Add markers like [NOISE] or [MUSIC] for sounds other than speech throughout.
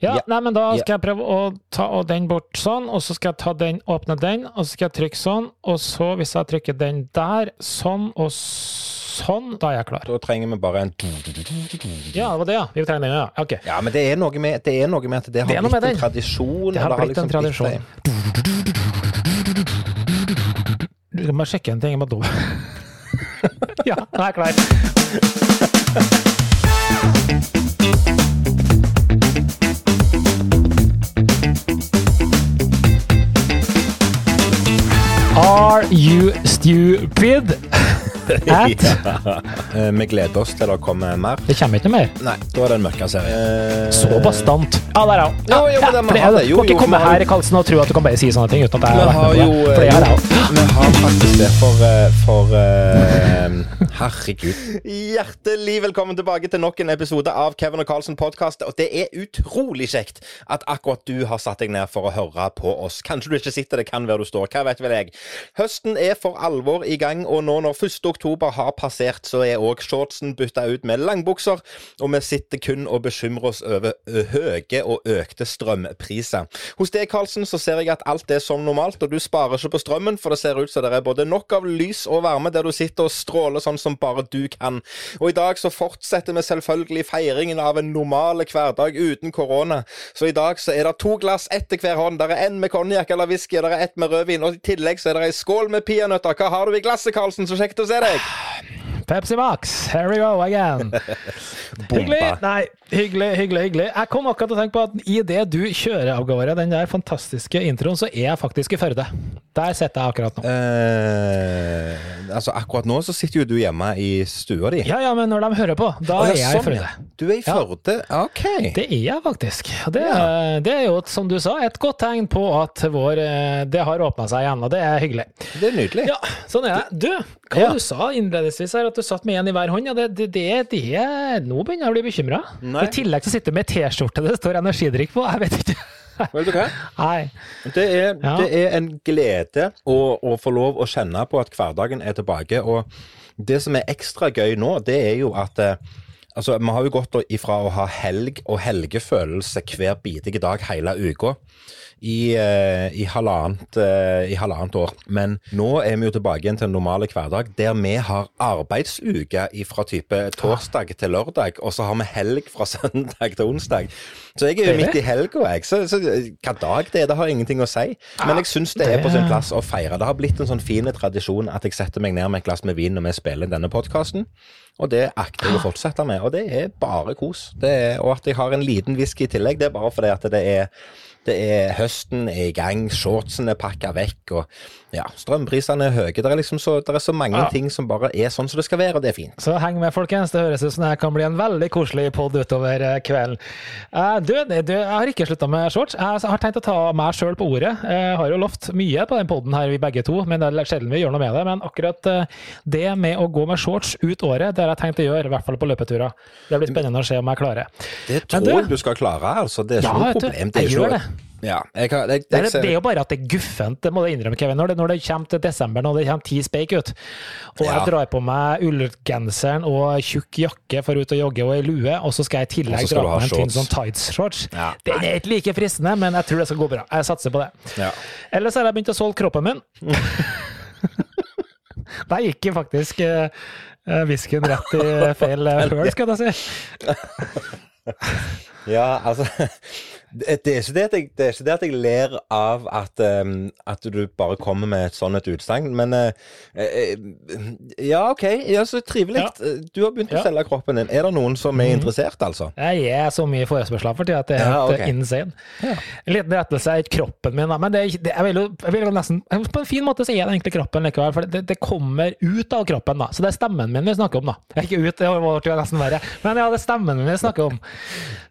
Ja, Ja. nei, men da Ja. skal jeg prøve å ta den bort sånn, og så skal jeg ta den, åpne den, og så skal jeg trykke sånn, og så hvis jeg trykker den der, sånn og sånn, da er jeg klar. Da trenger vi bare en Ja, det var det, ja. Vi trenger den, ja. Ok. Ja, men det er noe med, det er noe med at det har Det blitt en tradisjon. Det har blitt blitt en liksom tradisjon. Du kan bare sjekke en ting. Jeg må do. [LAUGHS] ja, nå er jeg klar. [LAUGHS] Are you stupid? [LAUGHS] At? Ja. Eh, Vi gleder oss til det kommer mer. Det kommer ikke noe mer. Nei, da er det en mørkere serie. Eh, Så bastant. Ja, der er hun. Jo, jo, men det må for ha det. Jo, Du kan ikke komme her i her, Karlsen, og tro at du kan bare si sånne ting uten at jeg har vært har med på det. For det har jeg også. Vi har faktisk det for, eh, for uh, Herregud. Hjertelig velkommen tilbake til nok en episode av Kevin og Carlsen podkast. Og det er utrolig kjekt at akkurat du har satt deg ned for å høre på oss. Kanskje du ikke sitter, det kan være du står. Hva vet vel jeg. Høsten er for alvor i gang, og nå når 1. oktober har passert, så er òg shortsen bytta ut med langbukser, og vi sitter kun og bekymrer oss over høye og økte strømpriser. Hos deg, Karlsen, så ser jeg at alt er som normalt, og du sparer ikke på strømmen, for det ser ut som det er både nok av lys og varme der du sitter og stråler sånn som bare du kan. Og i dag så fortsetter vi selvfølgelig feiringen av en normal hverdag uten korona. Så i dag så er det to glass, ett til hver hånd. Der er en med konjakk eller whisky, og der er ett med rødvin, og i tillegg så er det ei skål med peanøtter. Hva har du i glasset, Karlsen? Så kjekt å se deg. Pepsi Max, here we go again. [LAUGHS] hyggelig. Nei, hyggelig, hyggelig, hyggelig. Jeg kom akkurat til å tenke på at i det du kjører av gårde den der fantastiske introen, så er jeg faktisk i Førde. Der sitter jeg akkurat nå. Eh, altså Akkurat nå så sitter jo du hjemme i stua di. Ja, ja, men når de hører på, da oh, ja, er jeg i sånn, Førde. Du er i Ja. OK. Det er jeg faktisk. Det, Ja. det er jo, som du sa, et godt tegn på at vår, eh, det har åpna seg igjen, og det er hyggelig. Det er nydelig. Ja, sånn er det. Du, hva Ja. du sa innledningsvis her, at du satt med en i hver hånd, ja, det, det, det, det Nå begynner jeg å bli bekymra. I tillegg så sitter du med T-skjorte det står energidrikk på. Jeg vet ikke. Vet du hva? Det er, Ja. det er en glede å, å få lov å kjenne på at hverdagen er tilbake. Og det som er ekstra gøy nå, det er jo at eh, Altså, Vi har jo gått ifra å ha helg og helgefølelse hver bidige dag hele uka i, eh, i, halvannet, eh, i halvannet år. Men nå er vi jo tilbake igjen til en normale hverdag der vi har arbeidsuke fra type torsdag til lørdag, og så har vi helg fra [LAUGHS] søndag til onsdag. Så jeg er jo midt i helga, jeg. Så, så hva dag det er, det har ingenting å si. Men jeg syns det er på sin plass å feire. Det har blitt en sånn fin tradisjon at jeg setter meg ned med et glass med vin når vi spiller denne podkasten. Og det akter jeg å fortsette med. Og det er bare kos. Det er, og at jeg har en liten whisky i tillegg, det er bare fordi at det er det er Høsten er i gang, shortsen er pakka vekk, og ja, strømprisene er høye. Det er liksom så, det er så mange Ja. ting som bare er sånn som det skal være, og det er fint. Så heng med, folkens. Det høres ut som det kan bli en veldig koselig pod utover eh, kvelden. Uh, du, du, jeg har ikke slutta med shorts. Jeg har tenkt å ta meg sjøl på ordet. Jeg har jo lovt mye på den poden her, vi begge to, men det er sjelden vi gjør noe med det. Men akkurat eh, det med å gå med shorts ut året, det har jeg tenkt å gjøre, i hvert fall på løpeturer. Det blir spennende å se om jeg klarer. Det tror du- jeg du skal klare, altså. Det er ikke Ja, noe problem. Det er ikke. Ja, jeg, har- jeg, Det jeg, er, det er jo bare at det er guffent, det må du innrømme, Kevin. Når det, når det kommer til desember, når det kommer ti speik ut, og Ja. jeg drar på meg ullgenseren og tjukk jakke for ut og jogge og ei lue, og så skal jeg i tillegg dra på meg en tynn sånn tights-shorts. Ja. Det er ikke like fristende, men jeg tror det skal gå bra. Jeg satser på det. ja. Ellers har jeg begynt å solge kroppen min. [LAUGHS] Der gikk faktisk whiskyen uh, rett i [LAUGHS] feil eh, høl, skal jeg si. Ja, altså det, det, er ikke det, at jeg, det er ikke det at jeg ler av at, um, at du bare kommer med et sånt et utsagn, men uh, uh, Ja, OK. Ja, så trivelig. Ja. Du har begynt å selge kroppen din. Er det noen som er Mhm. interessert, altså? Jeg er så mye forespørsler for tida at det er helt ok. eh, insane. Ja. En liten rettelse er kroppen min, men det, det, jeg, vil jo, jeg vil jo nesten På en fin måte så er det egentlig kroppen likevel, for det, det kommer ut av kroppen. da, Så det er stemmen min vi snakker om, da. Ikke ut, det var nesten verre, men ja, det er stemmen min vi snakker om.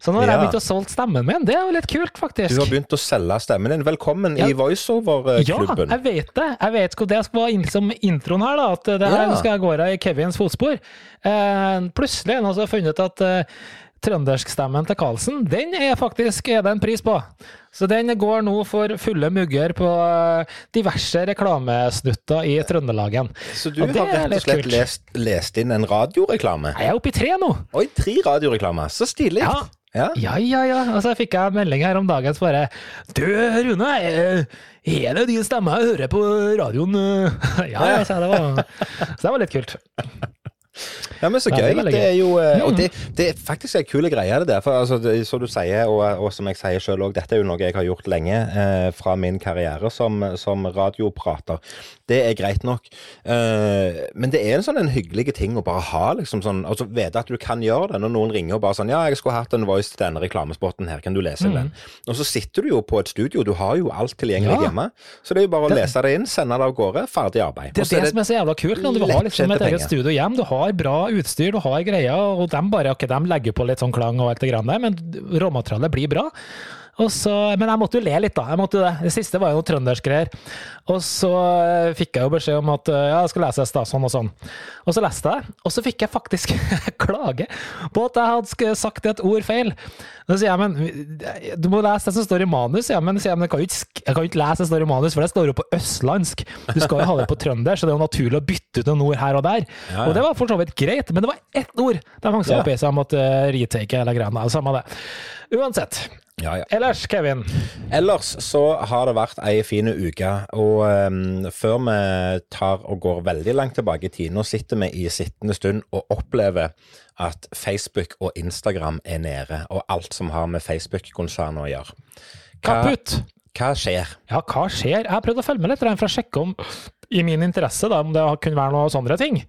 Så nå har jeg begynt å solge stemmen min. Det er jo litt kult, faktisk. Du har begynt å selge stemmen din. Velkommen Ja. i voiceover-klubben. Ja, jeg vet det. Jeg vet hvor Det skal være inn som introen her, da, at det her Ja. skal jeg gå i Kevins fotspor. Uh, plutselig har jeg funnet at eh, trønderskstemmen til Karlsen, den er faktisk er det en pris på. Så den går nå for fulle mugger på eh, diverse reklamesnutter i Trøndelagen. Så du har rett og slett lest, lest, inn en radioreklame? Jeg er oppe i tre nå. Oi, tre radioreklamer. Så stilig. Ja. Ja. ja, ja, ja. Og så fikk jeg melding her om dagen som bare Du, Rune, er, er det din stemme jeg hører på radioen? [LAUGHS] ja, ja, så det var, så det var litt kult. Ja, men så gøy. Det er jo eh, Og det, det er faktisk en kul greie, det der. For altså, det, som du sier, og, og som jeg sier sjøl òg, dette er jo noe jeg har gjort lenge eh, fra min karriere som, som, radioprater. Det er greit nok. Uh, men det er en sånn en hyggelig ting å bare ha, liksom sånn Altså vite at du kan gjøre det. Når noen ringer og bare sånn Ja, jeg skulle hatt en voice til denne reklamespotten her, kan du lese mm. den? Og så sitter du jo på et studio, du har jo alt tilgjengelig ja. hjemme. Så det er jo bare å det, lese det inn, sende det av gårde, ferdig arbeid. Det er det, som er så jævla kult når du har liksom et eget studio hjem. Du har bra utstyr, du har greier, og de bare ok, de legger på litt sånn klang og alt det grann der, men råmaterialet blir bra. Så, men jeg måtte jo le litt, da. Jeg måtte det. det siste var jo noe trøndersk Og så eh, fikk jeg jo beskjed om at eh, ja, jeg skal lese da, sånn og sånn. Og så leste jeg, og så fikk jeg faktisk [LAUGHS] klage på at jeg hadde sagt et ord feil. Da sier jeg, men du må lese det som står i manus. Ja, men, sier jeg, men jeg, kan ikke, jeg kan ikke lese det som står i manus, for det står jo på østlandsk. Du skal jo ha det på trønder, så det er jo naturlig å bytte ut noen ord her og der. Ja, ja. Og det var for så vidt greit, men det var ett ord de hang seg opp i, så jeg måtte retake hele greia. Samme det. Uansett. Ja, ja. Ellers, Kevin? Ellers så har det vært ei fin uke. Og um, før vi tar og går veldig langt tilbake i tid, nå sitter vi i sittende stund og opplever at Facebook og Instagram er nede, og alt som har med Facebook-konsernet å gjøre. Hva, Kaputt! Hva skjer? Ja, hva skjer? Jeg har prøvd å følge med litt for å sjekke om i min interesse da, om det kunne være noen sånne ting.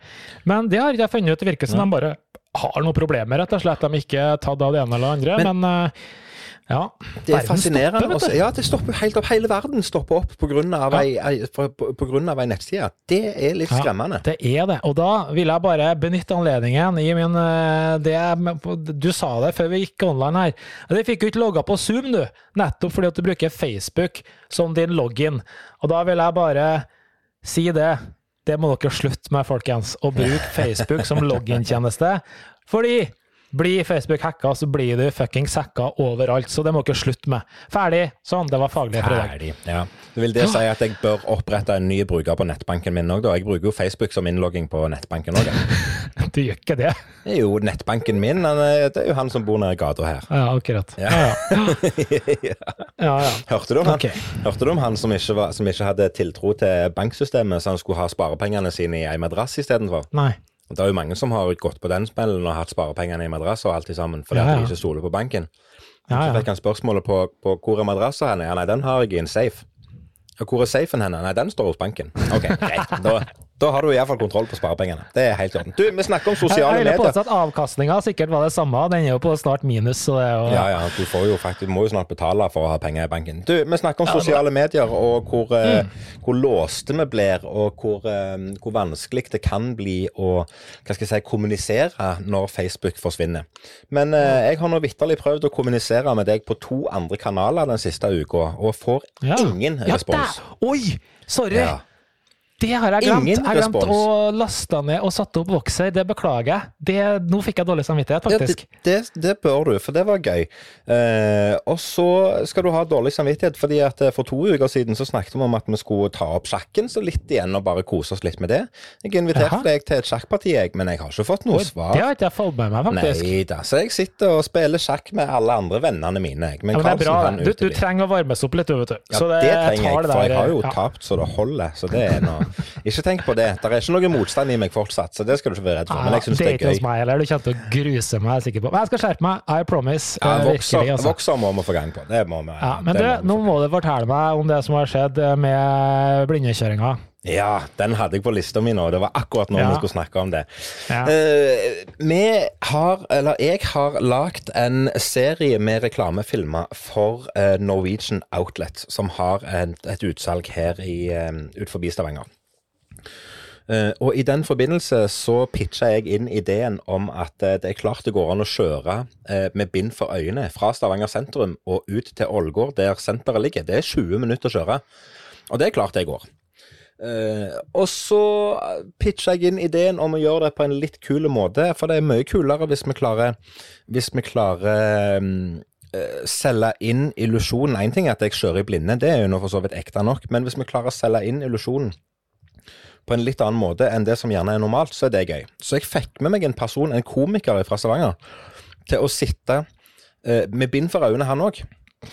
Men det har ikke jeg funnet ut. Det virker som ja. de bare har noen problemer, rett og slett. De er ikke tatt av det ene eller det andre. Men, men uh, ja, det er fascinerende. Stopper, ja, det stopper helt opp. Hele verden stopper opp pga. Ei, ei nettside. Det er litt skremmende. Ja, det er det. Og da vil jeg bare benytte anledningen i min eh, det, Du sa det før vi gikk online her. Du fikk jo ikke logga på Zoom, du. Nettopp fordi at du bruker Facebook som din login. Og da vil jeg bare si det. Det må dere slutte med, folkens. Å bruke [LAUGHS] Facebook som login-tjeneste. Fordi blir Facebook hacka, så blir du fuckings hacka overalt. Så det må ikke slutte med. Ferdig. Sånn, det var faglig for i dag. Ferdig, ja. Vil det si at jeg bør opprette en ny bruker på nettbanken min òg, da? Jeg bruker jo Facebook som innlogging på nettbanken òg. [LAUGHS] du gjør ikke det? Jo nettbanken min. Det er jo han som bor nede i gata her. Ja, akkurat. Ja. Ja, ja. [LAUGHS] ja, Hørte du okay. Hørte du om han som ikke, var, som ikke hadde tiltro til banksystemet, så han skulle ha sparepengene sine i ei madrass istedenfor? Nei. Det er jo mange som har gått på den smellen og hatt sparepengene i madrass og alt sammen, fordi ja, ja. de ikke stoler på banken. Ja, så fikk han spørsmålet på, på hvor er madrassa henne? Ja, nei, den har jeg i en safe. Og hvor er safen henne? Nei, den står hos banken. Ok, greit. Da, da har du iallfall kontroll på sparepengene. Det er helt i orden. Du, vi snakker om sosiale medier. Jeg vil påstå at avkastninga sikkert var det samme. Den er jo på snart minus. Så det er jo... Ja, ja. Du, får jo faktisk, du må jo snart betale for å ha penger i banken. Du, vi snakker om sosiale medier og hvor, eh, mm. hvor låste vi blir, og hvor, eh, hvor, vanskelig det kan bli å hva skal jeg si, kommunisere når Facebook forsvinner. Men eh, jeg har nå vitterlig prøvd å kommunisere med deg på to andre kanaler den siste uka, og får ja. ingen respons. Ja, Oi! Sorry! Ja. Det har jeg glemt. Ingen jeg har glemt å laste ned og satte opp Voxer. Det beklager jeg. Det, nå fikk jeg dårlig samvittighet, faktisk. Ja, det, det, det, bør du, for det var gøy. Eh, og så skal du ha dårlig samvittighet, fordi at eh, for to uker siden så snakket vi om at vi skulle ta opp sjakken så litt igjen og bare kose oss litt med det. Jeg inviterte deg til et sjakkparti, jeg, men jeg har ikke fått noe svar. Det har ikke jeg fått med meg, faktisk. Nei da. Så jeg sitter og spiller sjakk med alle andre vennene mine. Men, ja, men det er bra. Du, du, trenger å varmes opp litt, du, vet du. Ja, det, det trenger jeg, for jeg har jo ja. tapt så det holder. Så det er noe Ikke tenk på det. Det er ikke noe motstand i meg fortsatt, så det skal du ikke være redd for. Men jeg syns det er gøy. Det er ikke hos meg. Du kommer til å gruse meg, jeg er sikker på. Men jeg skal skjerpe meg. I promise. Ja, vokser, altså. vokser må vi få gang på. Det må vi. Ja, men du, nå må du fortelle meg om det som har skjedd med blindekjøringa. Ja, den hadde jeg på lista mi nå. Det var akkurat nå ja. vi skulle snakke om det. Ja. Uh, vi har, eller jeg har lagd en serie med reklamefilmer for uh, Norwegian Outlet, som har et, et utsalg her i, uh, ut forbi Stavanger. Uh, og I den forbindelse så pitcha jeg inn ideen om at uh, det er klart det går an å kjøre uh, med bind for øynene fra Stavanger sentrum og ut til Ålgård, der senteret ligger. Det er 20 minutter å kjøre. Og det er klart det går. Uh, og så pitcha jeg inn ideen om å gjøre det på en litt kul måte, for det er mye kulere hvis vi klarer Hvis vi klarer um, uh, selge inn illusjonen. Én ting er at jeg kjører i blinde, det er jo nå for så vidt ekte nok, men hvis vi klarer å selge inn illusjonen på en litt annen måte enn det som gjerne er normalt, så er det gøy. Så jeg fikk med meg en person, en komiker fra Stavanger, til å sitte eh, med bind for øynene, han òg.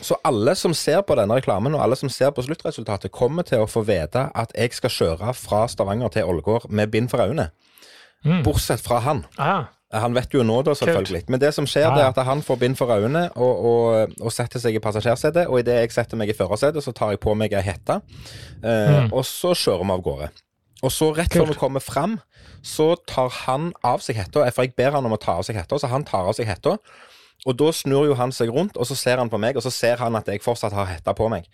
Så alle som ser på denne reklamen, og alle som ser på sluttresultatet, kommer til å få vite at jeg skal kjøre fra Stavanger til Ålgård med bind for øynene. Mm. Bortsett fra han. Ah. Han vet jo nå, da, selvfølgelig. Men det som skjer, det er at han får bind for øynene og, og, og setter seg i passasjersetet. Og idet jeg setter meg i førersetet, så tar jeg på meg ei hette, eh, mm. og så kjører vi av gårde. Og så rett før vi kommer fram, så tar han av seg hetta. For jeg ber han om å ta av seg hetta, så han tar av seg hetta. Og da snur jo han seg rundt, og så ser han på meg, og så ser han at jeg fortsatt har hetta på meg.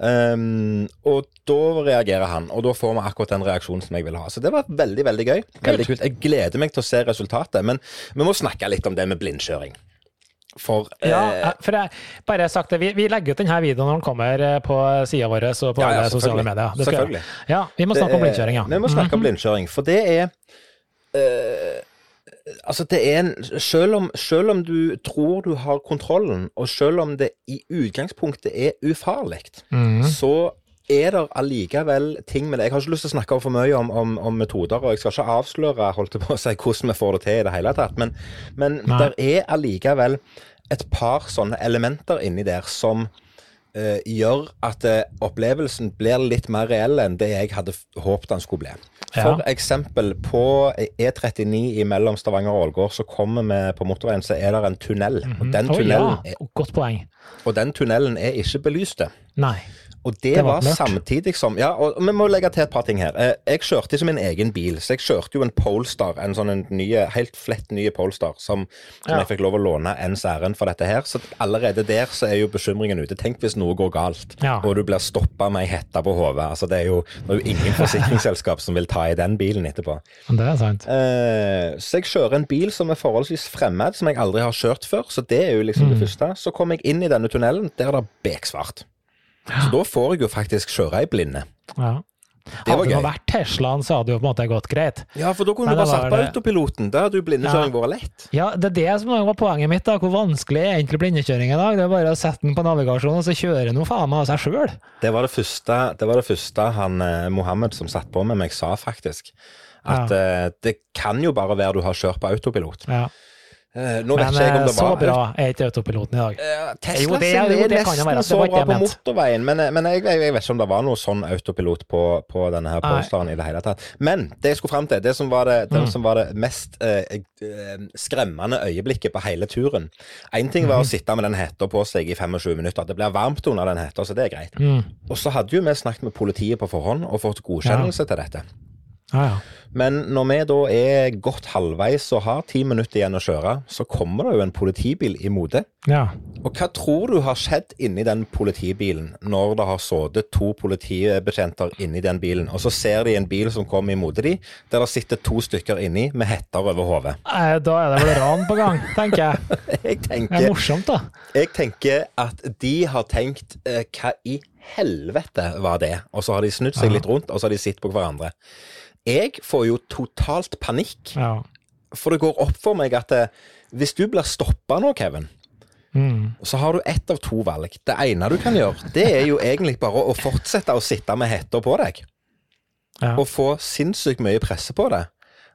Um, og da reagerer han, og da får vi akkurat den reaksjonen som jeg vil ha. Så det var veldig, veldig gøy. Veldig kult. Jeg gleder meg til å se resultatet. Men vi må snakke litt om det med blindkjøring. For, ja, eh, for jeg, bare sagt det, vi, vi, legger ut denne videoen når den kommer eh, på sida vår og på ja, ja, sosiale medier. selvfølgelig. Ja, vi må snakke det, om blindkjøring, ja. Vi må snakke om mhm. blindkjøring, for det er eh, Altså, det er en selv om, selv om, du tror du har kontrollen, og selv om det i utgangspunktet er ufarlig, mm. så er det allikevel ting med det. Jeg har ikke lyst til å snakke for mye om, om, om metoder, og jeg skal ikke avsløre holdt på å si, hvordan vi får det til i det hele tatt, men, men det er allikevel et par sånne elementer inni der som uh, gjør at uh, opplevelsen blir litt mer reell enn det jeg hadde håpet den skulle bli. For ja. eksempel på E39 mellom Stavanger og Ålgård, så kommer vi på motorveien, så er det en tunnel. Mm -hmm. Og den tunnelen oh, ja. Godt poeng. Og den tunnelen er ikke belyst. Nei. Og det, det var, var samtidig som Ja, og vi må legge til et par ting her. Eh, jeg kjørte ikke min egen bil, så jeg kjørte jo en Polestar, en sånn en nye, helt flett nye Polestar, som, som ja. jeg fikk lov å låne ens ærend for dette her. Så allerede der så er jo bekymringen ute. Tenk hvis noe går galt, ja. og du blir stoppa med ei hette på hodet. Altså, det er, jo, det er jo ingen [LAUGHS] forsikringsselskap som vil ta i den bilen etterpå. Det er sant. Eh, så jeg kjører en bil som er forholdsvis fremmed, som jeg aldri har kjørt før. Så det er jo liksom mm. det første. Så kom jeg inn i denne tunnelen, der er det beksvart. Så da får jeg jo faktisk kjøre i blinde. Ja. Det hadde det vært Teslaen, så hadde det jo på en måte gått greit. Ja, for da kunne Men du bare satt på autopiloten. Da hadde jo blindekjøring ja. vært lett. Ja, det er det som var poenget mitt. da, Hvor vanskelig er egentlig blindekjøring i dag? Det er bare å sette den på navigasjonen, og så kjøre noe faen meg av seg sjøl. Det var det første, det var det første han eh, Mohammed som satt på med meg, sa faktisk. At ja. eh, det kan jo bare være du har kjørt på autopilot. Ja. Uh, nå vet men, ikke jeg om det eh, var Så bra er ikke autopiloten i dag. Uh, Tesla jo, det, er, jo, det nesten være, så bra på motorveien, men, men jeg, jeg, jeg, vet ikke om det var noe sånn autopilot på, på denne her Polestaren i det hele tatt. Men det jeg skulle fram til, det som var det, det, mm. som var det mest eh, skremmende øyeblikket på hele turen Én ting var mm. å sitte med den hetta på seg i 25 minutter. Det blir varmt under den hetta, så det er greit. Mm. Og så hadde jo vi snakket med politiet på forhånd og fått godkjennelse ja. til dette. Ah, ja. Men når vi da er godt halvveis og har ti minutter igjen å kjøre, så kommer det jo en politibil i mode. Ja. Og hva tror du har skjedd inni den politibilen når det har sittet to politibetjenter inni den bilen, og så ser de en bil som kommer i mode de, der det sitter to stykker inni med hetter over hodet? Da er det vel ran på gang, tenker jeg. [LAUGHS] jeg tenker, det er morsomt, da. Jeg tenker at de har tenkt eh, hva i helvete var det? Og så har de snudd seg litt rundt, og så har de sett på hverandre. Jeg får jo totalt panikk. Ja. For det går opp for meg at det, eh, hvis du blir stoppa nå, Kevin, mm. så har du ett av to valg. Det ene du kan gjøre, det er jo egentlig bare å fortsette å sitte med hetta på deg. Ja. Og få sinnssykt mye presse på det.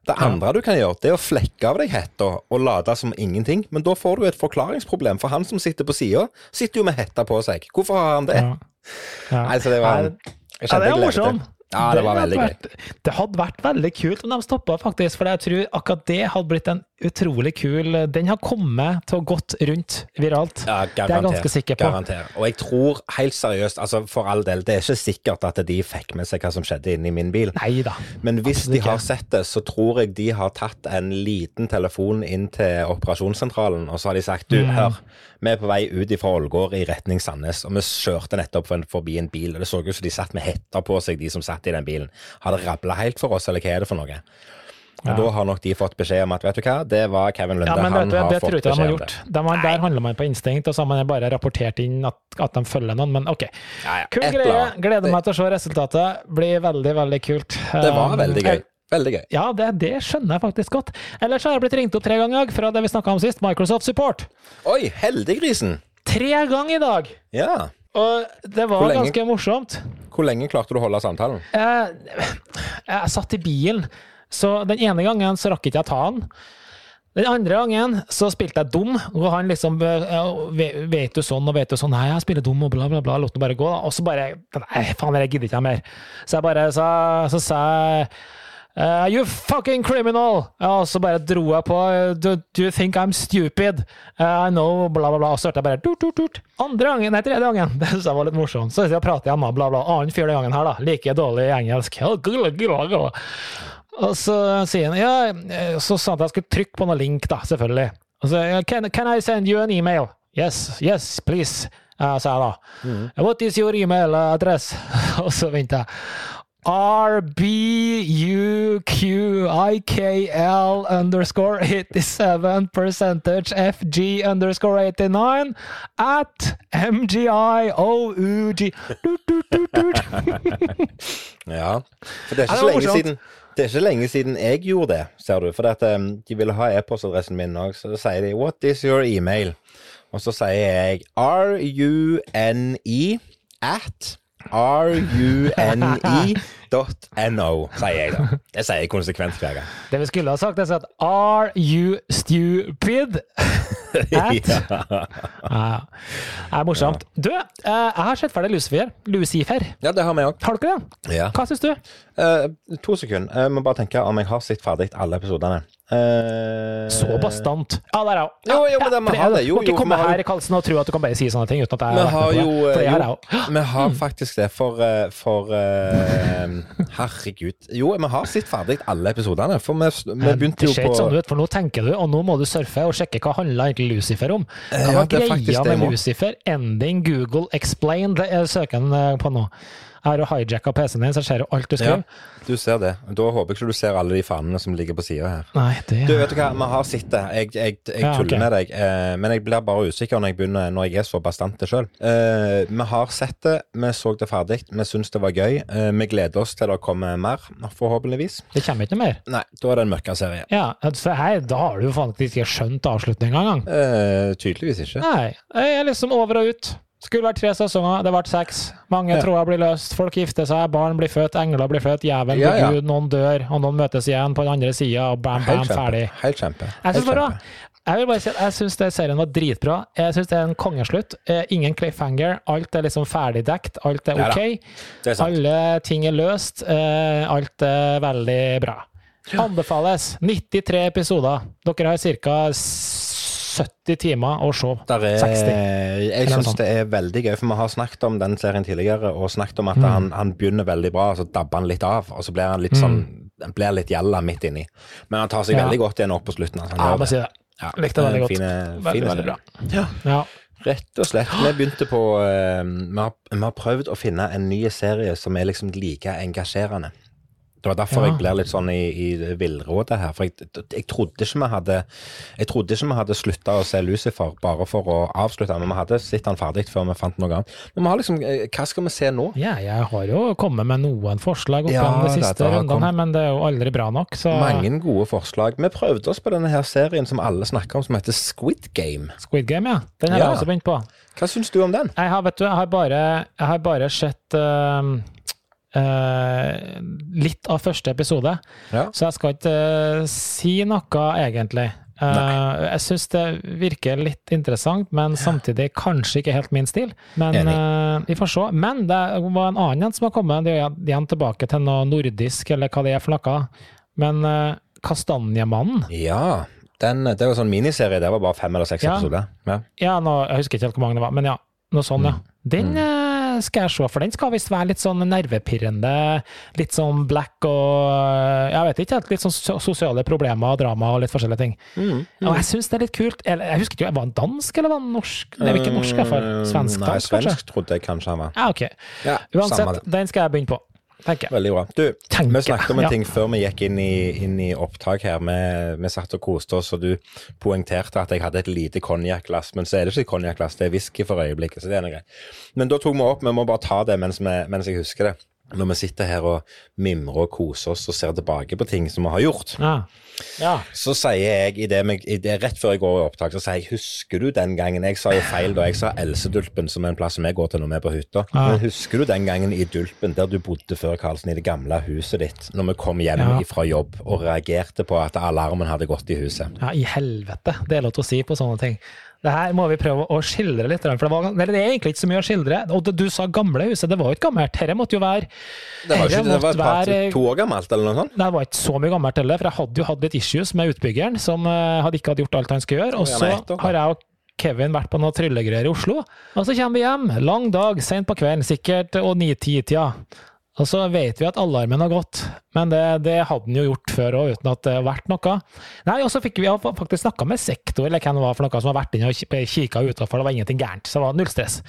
Det andre ja. du kan gjøre, det er å flekke av deg hetta og late som ingenting. Men da får du et forklaringsproblem, for han som sitter på sida, sitter jo med hetta på seg. Hvorfor har han det? Ja. Nei, det var Jeg kjente jeg. Ja, det var veldig gøy. Det hadde vært veldig kult om de stoppa, faktisk. For jeg tror akkurat det hadde blitt en utrolig kul Den har kommet til å gått rundt viralt. Ja, det er jeg ganske sikker på. Garanter. Og jeg tror helt seriøst, altså for all del, det er ikke sikkert at de fikk med seg hva som skjedde inni min bil. Neida, Men hvis de har sett det, så tror jeg de har tatt en liten telefon inn til operasjonssentralen, og så har de sagt du, mm. hør, vi er på vei ut fra Ålgård i retning Sandnes, og vi kjørte nettopp forbi en bil, og det så ut som de satt med hetta på seg, de som satt i den bilen. Har det rabla helt for oss, eller hva er det for noe? Og da har nok de fått beskjed om at vet du hva, det var Kevin Lunde. Ja, men han det, det, har det fått jeg ikke de beskjed har om det. gjort. De har, der handler man på instinkt, og så har man bare rapportert inn at, at de følger noen, men ok. Ja, ja, Kul greie. Gleder meg til å se resultatet. Blir veldig, veldig kult. Det var veldig gøy. Veldig gøy. Ja, det, det skjønner jeg faktisk godt. Ellers har jeg blitt ringt opp tre ganger fra det vi snakka om sist, Microsoft Support. Oi, heldiggrisen! Tre ganger i dag! Ja. Og det var lenge? ganske morsomt. Hvor lenge klarte du å holde samtalen? Jeg, jeg satt i bilen, så den ene gangen så rakk ikke jeg ta den. Den andre gangen så spilte jeg dum, og han liksom Vet du sånn og vet du sånn? Nei, jeg spiller dum og bla, bla, bla. Lot det bare gå. da. Og så bare Nei, faen, jeg gidder ikke mer. Så jeg bare sa Så sa jeg eh, you fucking criminal! Og så bare dro jeg på Do, do you think I'm stupid? Uh, I know, bla, bla, bla. Og så hørte jeg bare tut, tut, tut. Andre gangen, nei, tredje gangen. [LAUGHS] Det synes jeg var litt morsomt. Så jeg prater igjen, da, bla, bla. Annen fjerde gangen her, da. Like dårlig engelsk. Og så sier han ja, eh, så sa han at jeg skulle trykke på noe link, da, selvfølgelig. Og så can, can I send you an email? Yes, yes, please, uh, sa jeg da. What is your email address? [LAUGHS] og så venter jeg. RBUQIKL underscore 87 percentage FG underscore 89 at MGIOUG. [LAUGHS] Ja. For det er ikke så lenge siden det er ikke lenge siden jeg gjorde det, ser du. For at, um, de ville ha e-postadressen min òg, så sier de 'What is your email?' Og så sier jeg R-U-N-E at R-U-N-E.no, sier jeg da. Det sier jeg konsekvent hver gang. Det vi skulle ha sagt, er at Are you stupid? [LAUGHS] At? Ja. Ja, det er morsomt. Du, eh, jeg har sett ferdig Lucifer. Lucifer. ja, det har vi òg. Har dere det? Ja. Hva syns du? Eh, to sekunder. Jeg må bare tenke om jeg har sett ferdig alle episodene. Uh, Så bastant. Ja, der er hun. Jo, jo, men det- vi har det. Jo, Du må ikke komme her i Karlsen og tro at du kan bare si sånne ting uten at har jo, på det. Jo har [GASPS] òg. Vi har faktisk det, for, eh, for uh, Herregud. Jo, vi har sett ferdig alle episodene. For vi, vi begynte Det ser ikke sånn ut, for nå tenker du, og nå må du surfe og sjekke hva handler egentlig Lucifer om. Hva Ja, var er greia med. Lucifer? Ending, Google, explain, det er søken eh, på nå. Har hijacka PC-en din, så ser alt du Ja, skriver. du ser det. Da håper jeg ikke du ser alle de fanene som ligger på sida her. Nei, det Du, vet du hva, vi har sett det. Jeg, jeg, jeg Ja, tuller ok. med deg. Eh, men jeg blir bare usikker når jeg begynner Når jeg er så bastant sjøl. Eh, vi har sett det, vi så det ferdig, vi syns det var gøy. Eh, vi gleder oss til det kommer mer, forhåpentligvis. Det kommer ikke noe mer. Nei, da er det en mørka serie. Ja, så her, da har du jo faktisk ikke skjønt avslutninga engang. Eh, tydeligvis ikke. Nei, jeg er liksom over og ut. Skulle vært tre sesonger, det ble seks. Mange Ja. tråder blir løst, folk gifter seg, barn blir født, engler blir født, jævelen Ja, blir ja. Gud, noen dør, og noen møtes igjen på den andre sida, og bam, bam, Helt ferdig. Helt kjempe. Jeg Helt bare, kjempe. jeg vil bare si at jeg syns serien var dritbra. Jeg syns det er en kongeslutt. Eh, Ingen cliffhanger. Alt er liksom ferdigdekt. Alt er ok. Er. Alle ting er løst. eh, Alt er veldig bra. Anbefales. 93 episoder. Dere har ca. 70 timer å se. Er, 60. jeg syns det er veldig gøy, for vi har snakket om den serien tidligere, og snakket om at Mm. han, han begynner veldig bra, og så dabber han litt av, og så blir han litt sånn han blir litt gjella midt inni. Men han tar seg Ja. veldig godt igjen opp på slutten. Altså, han Ja, bare si det. Ja, Likte det veldig godt. Fine, Veldig, fine veldig bra. Ja, Ja. rett og slett. Vi begynte på uh, vi, har, vi har prøvd å finne en ny serie som er liksom like engasjerende. Det var derfor Ja. jeg blir litt sånn i, i villrådet her. For jeg, jeg trodde ikke vi hadde Jeg trodde ikke vi hadde slutta å se Lucifer bare for å avslutte, men vi hadde sett den ferdig før vi fant noe annet. Men vi har liksom eh, Hva skal vi se nå? ja, jeg har jo kommet med noen forslag opp Ja, den siste rundene kommet. her, men det er jo aldri bra nok, så Mange gode forslag. Vi prøvde oss på denne her serien som alle snakker om, som heter Squid Game. Squid Game, ja. Den har Ja. jeg også begynt på. Hva syns du om den? Jeg har, vet du, jeg har bare, jeg har bare sett ehm, eh, litt av første episode, Ja. så jeg skal ikke eh, si noe, egentlig. Eh, jeg syns det virker litt interessant, men samtidig kanskje ikke helt min stil. Men eh, vi får se. Men det var en annen som har kommet, det er igjen tilbake til noe nordisk, eller hva det er for noe. Men uh, Kastanjemannen Ja. Den, det var sånn miniserie. Det var bare fem eller seks Ja. episoder. Ja. Ja, nå, jeg husker ikke helt hvor mange det var, men ja. Noe sånn, ja. Den eh, skal jeg se, for den skal visst være litt sånn nervepirrende. Litt sånn black og eh, Jeg vet ikke helt. Litt sånn sosiale problemer og drama og litt forskjellige ting. Mm. Og jeg syns det er litt kult. Jeg husker ikke, var han dansk eller var han norsk? Er ikke norsk, i hvert fall. Eh, Svensk-dansk, Nei, kanskje? svensk trodde jeg kanskje han var. Ja, ok. Ja, Uansett, den skal jeg begynne på. Tenker. Veldig bra. Du, Tenker, vi snakket om en ja. ting før vi gikk inn i, inn i opptak her. Vi, vi satt og koste oss, og du poengterte at jeg hadde et lite konjakkglass. Men så er det ikke konjakkglass, det er whisky for øyeblikket. så det er noe greit. Men da tok vi opp, vi må bare ta det mens, vi, mens jeg husker det. Når vi sitter her og mimrer og koser oss og ser tilbake på ting som vi har gjort, Ja. ja. så sier jeg i det, i det rett før jeg går i opptak, så sier jeg husker du den gangen Jeg sa jo feil da, jeg sa Elsedulpen, som er en plass jeg går til når vi er på hytta. Ja. Men husker du den gangen i Dulpen, der du bodde før, Karlsen, i det gamle huset ditt, når vi kom hjem fra jobb og reagerte på at alarmen hadde gått i huset? Ja, i helvete. Det er lov til å si på sånne ting. Det her må vi prøve å skildre litt, for det, var, eller det er egentlig ikke så mye å skildre. Og det- du sa gamle huset, det var jo ikke gammelt. Dette måtte jo være Det var, ikke, det var et par, være- to år gammelt, eller noe sånt? Nei, det var ikke så mye gammelt heller, for jeg hadde jo hatt litt issues med utbyggeren, som eh, hadde ikke hadde gjort alt han skulle gjøre. Og så har jeg og Kevin vært på noe tryllegreier i Oslo, og så kommer vi hjem. Lang dag, sent på kvelden, sikkert og ni-ti-tida. Og så vet vi at alarmen har gått, men det, det hadde den jo gjort før òg, uten at det har vært noe. Nei, og så fikk vi faktisk snakka med sektor, eller hvem det var for noe, som har vært inne og kikka utafor, det var ingenting gærent. Så det var null stress.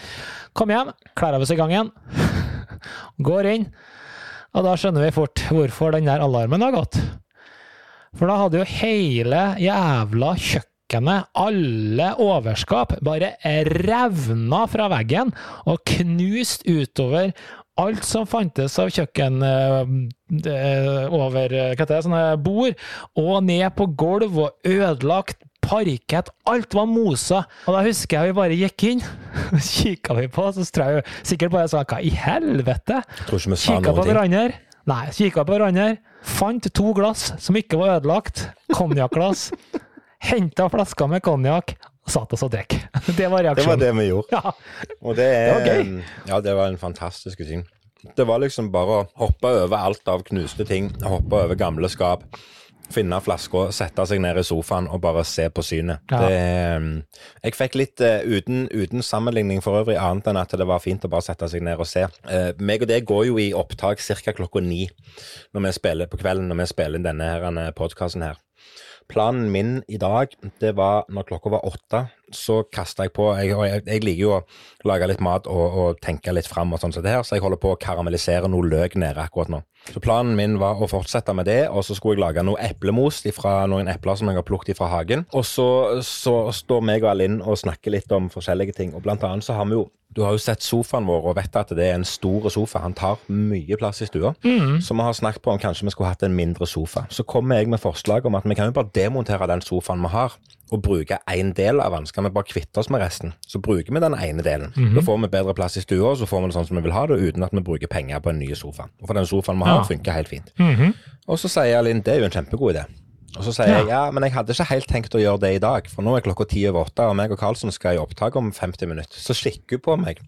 Kom hjem, kler av oss i gangen, [LAUGHS] går inn, og da skjønner vi fort hvorfor den der alarmen har gått. For da hadde jo hele jævla kjøkkenet, alle overskap, bare revna fra veggen og knust utover alt som fantes av kjøkken eh, eh, over eh, hva heter det, sånne bord, og ned på gulv og ødelagt parkett. Alt var mosa. Og da husker jeg vi bare gikk inn, [LAUGHS] kikka vi på, så tror jeg sikkert bare sa hva i helvete? Jeg tror ikke Kikka på hverandre. Nei, kikka på hverandre. Fant to glass som ikke var ødelagt. Konjakkglass. Henta flasker med konjakk. Satt oss og drakk. [LAUGHS] Det var reaksjonen. Det var det vi gjorde. Ja. Og det, er, Det var gøy. Ja, det var en fantastisk ting. Det var liksom bare å hoppe over alt av knuste ting, hoppe over gamle skap, finne flaska, sette seg ned i sofaen og bare se på synet. Ja. Det, eh, jeg fikk litt, eh, uten, uten sammenligning for øvrig, annet enn at det var fint å bare sette seg ned og se. Eh, meg og det går jo i opptak ca. klokka ni når vi spiller på kvelden når vi spiller inn denne podkasten her. Planen min i dag, det var når klokka var åtte, så kasta jeg på jeg, jeg, jeg liker jo å lage litt mat og, og tenke litt fram og sånn som det her, så jeg holder på å karamellisere noe løk nede akkurat nå. Så planen min var å fortsette med det, og så skulle jeg lage noe eplemos fra noen epler som jeg har plukket fra hagen. Og så, så står meg og Alinn og snakker litt om forskjellige ting, og blant annet så har vi jo du har jo sett sofaen vår og vet at det er en stor sofa. Han tar mye plass i stua. Så vi har snakket på om kanskje vi skulle hatt en mindre sofa. Så kommer jeg med forslag om at vi kan jo bare demontere den sofaen vi har, og bruke én del av den. Så kan vi bare kvitte oss med resten. Så bruker vi den ene delen. Da får vi bedre plass i stua, og så får vi det sånn som vi vil ha det, uten at vi bruker penger på en ny sofa. Og for den sofaen vi har, Ja. funker helt fint. Mhm. Og så sier Linn det er jo en kjempegod idé. Og så sier Ja. jeg ja, men jeg hadde ikke helt tenkt å gjøre det i dag, for nå er klokka ti over åtte, og meg og Karlsson skal i opptak om 50 minutter. Så kikker hun på meg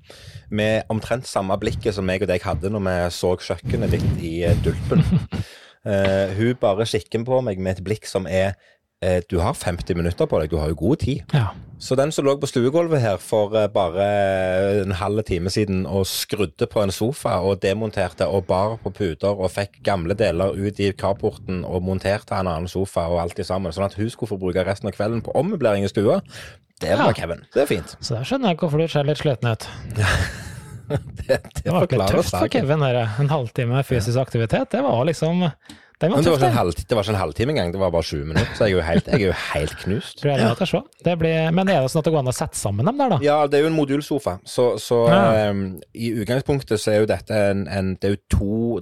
med omtrent samme blikket som meg og deg hadde når vi så kjøkkenet ditt i eh, Dulpen. Uh, [LAUGHS] hun bare kikker på meg med et blikk som er Du har 50 minutter på deg, du har jo god tid. Ja. Så den som lå på stuegulvet her for eh, bare en halv time siden og skrudde på en sofa og demonterte og bar på puter og fikk gamle deler ut i carporten og monterte en annen sofa og alt i sammen, sånn at hun skulle få bruke resten av kvelden på ommøblering i stua, det var Ja. Kevin. Det er fint. Så der skjønner jeg hvorfor du ser litt sliten ut. [LAUGHS] Det, det Det var ikke tøft for. Kevin. Der. En halvtime fysisk aktivitet, det var liksom Den var Men det var, tøff, ikke en den. det var ikke en halvtime engang, det var bare 20 minutter, så jeg er jo helt, jeg er jo helt knust. Tror jeg det er å se. Det blir, men er det sånn at det går an å sette sammen dem der, da? Ja, det er jo en modulsofa, så, så Ja. um, i utgangspunktet så er jo dette en, en Det er jo to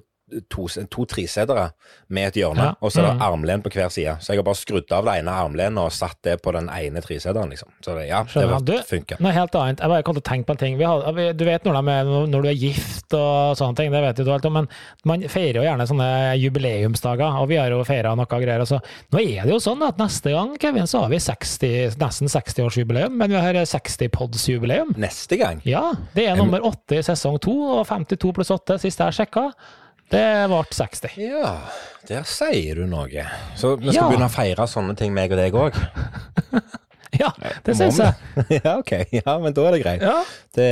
to, to tresetere med et hjørne, Ja. og så er det Mhm. armlen på hver side. Så jeg har bare skrudd av det ene armlenet og satt det på den ene treseteren, liksom. Så det, ja, det Skjønner. Du, funker. Noe helt annet. Jeg bare kom til å tenke på en ting. Vi har, du vet når, er, når du er gift og sånne ting, det vet du alt om, men man feirer jo gjerne sånne jubileumsdager, og vi har jo feira noe greier. Så Nå er det jo sånn at neste gang, Kevin, så har vi 60, nesten 60-årsjubileum, men vi har 60-pods-jubileum. Neste gang Ja, det er nummer åtte i sesong to, og 52 pluss åtte sist jeg sjekka. Det ble 60. Ja, der sier du noe. Så vi skal Ja. begynne å feire sånne ting, meg og deg òg? [LAUGHS] Ja, det syns jeg. [LAUGHS] ja, ok. Ja, men da er det greit. Ja. Det,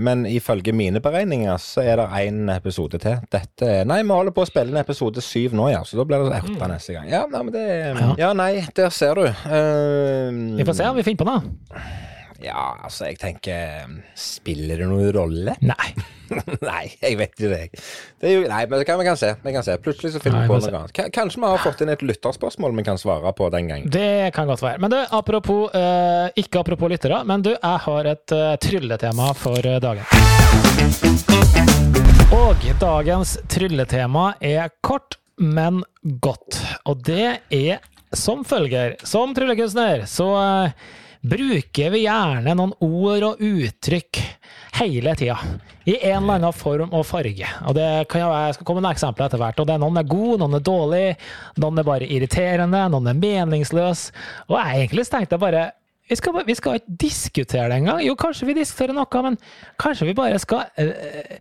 men ifølge mine beregninger så er det én episode til. Dette Nei, vi holder på å spille en episode syv nå, ja. Så da blir det åtte neste gang. Ja, nei, men det Ja. Ja, nei, der ser du. Uh, Vi får se om vi finner på noe. Ja, altså, jeg tenker Spiller det noen rolle? Nei. [LAUGHS] nei, jeg vet ikke det. det jo, nei, men det kan, vi kan se. Vi kan se. Plutselig så finner vi på noe annet. Kanskje vi har fått inn et lytterspørsmål vi kan svare på den gangen. Det kan godt være. Men du, apropos, uh, ikke apropos lyttere, men du, jeg har et uh, trylletema for uh, dagen. Og dagens trylletema er kort, men godt. Og det er som følger. Som tryllekunstner så bruker vi gjerne noen ord og uttrykk hele tida. I en eller annen form og farge. Og det kan jeg, jeg skal komme med eksempler etter hvert. og det er Noen er gode, noen er dårlige, noen er bare irriterende, noen er meningsløse. Og jeg egentlig tenkte bare vi skal, vi skal ikke diskutere det engang. Jo, kanskje vi diskuterer noe, men kanskje vi bare skal øh,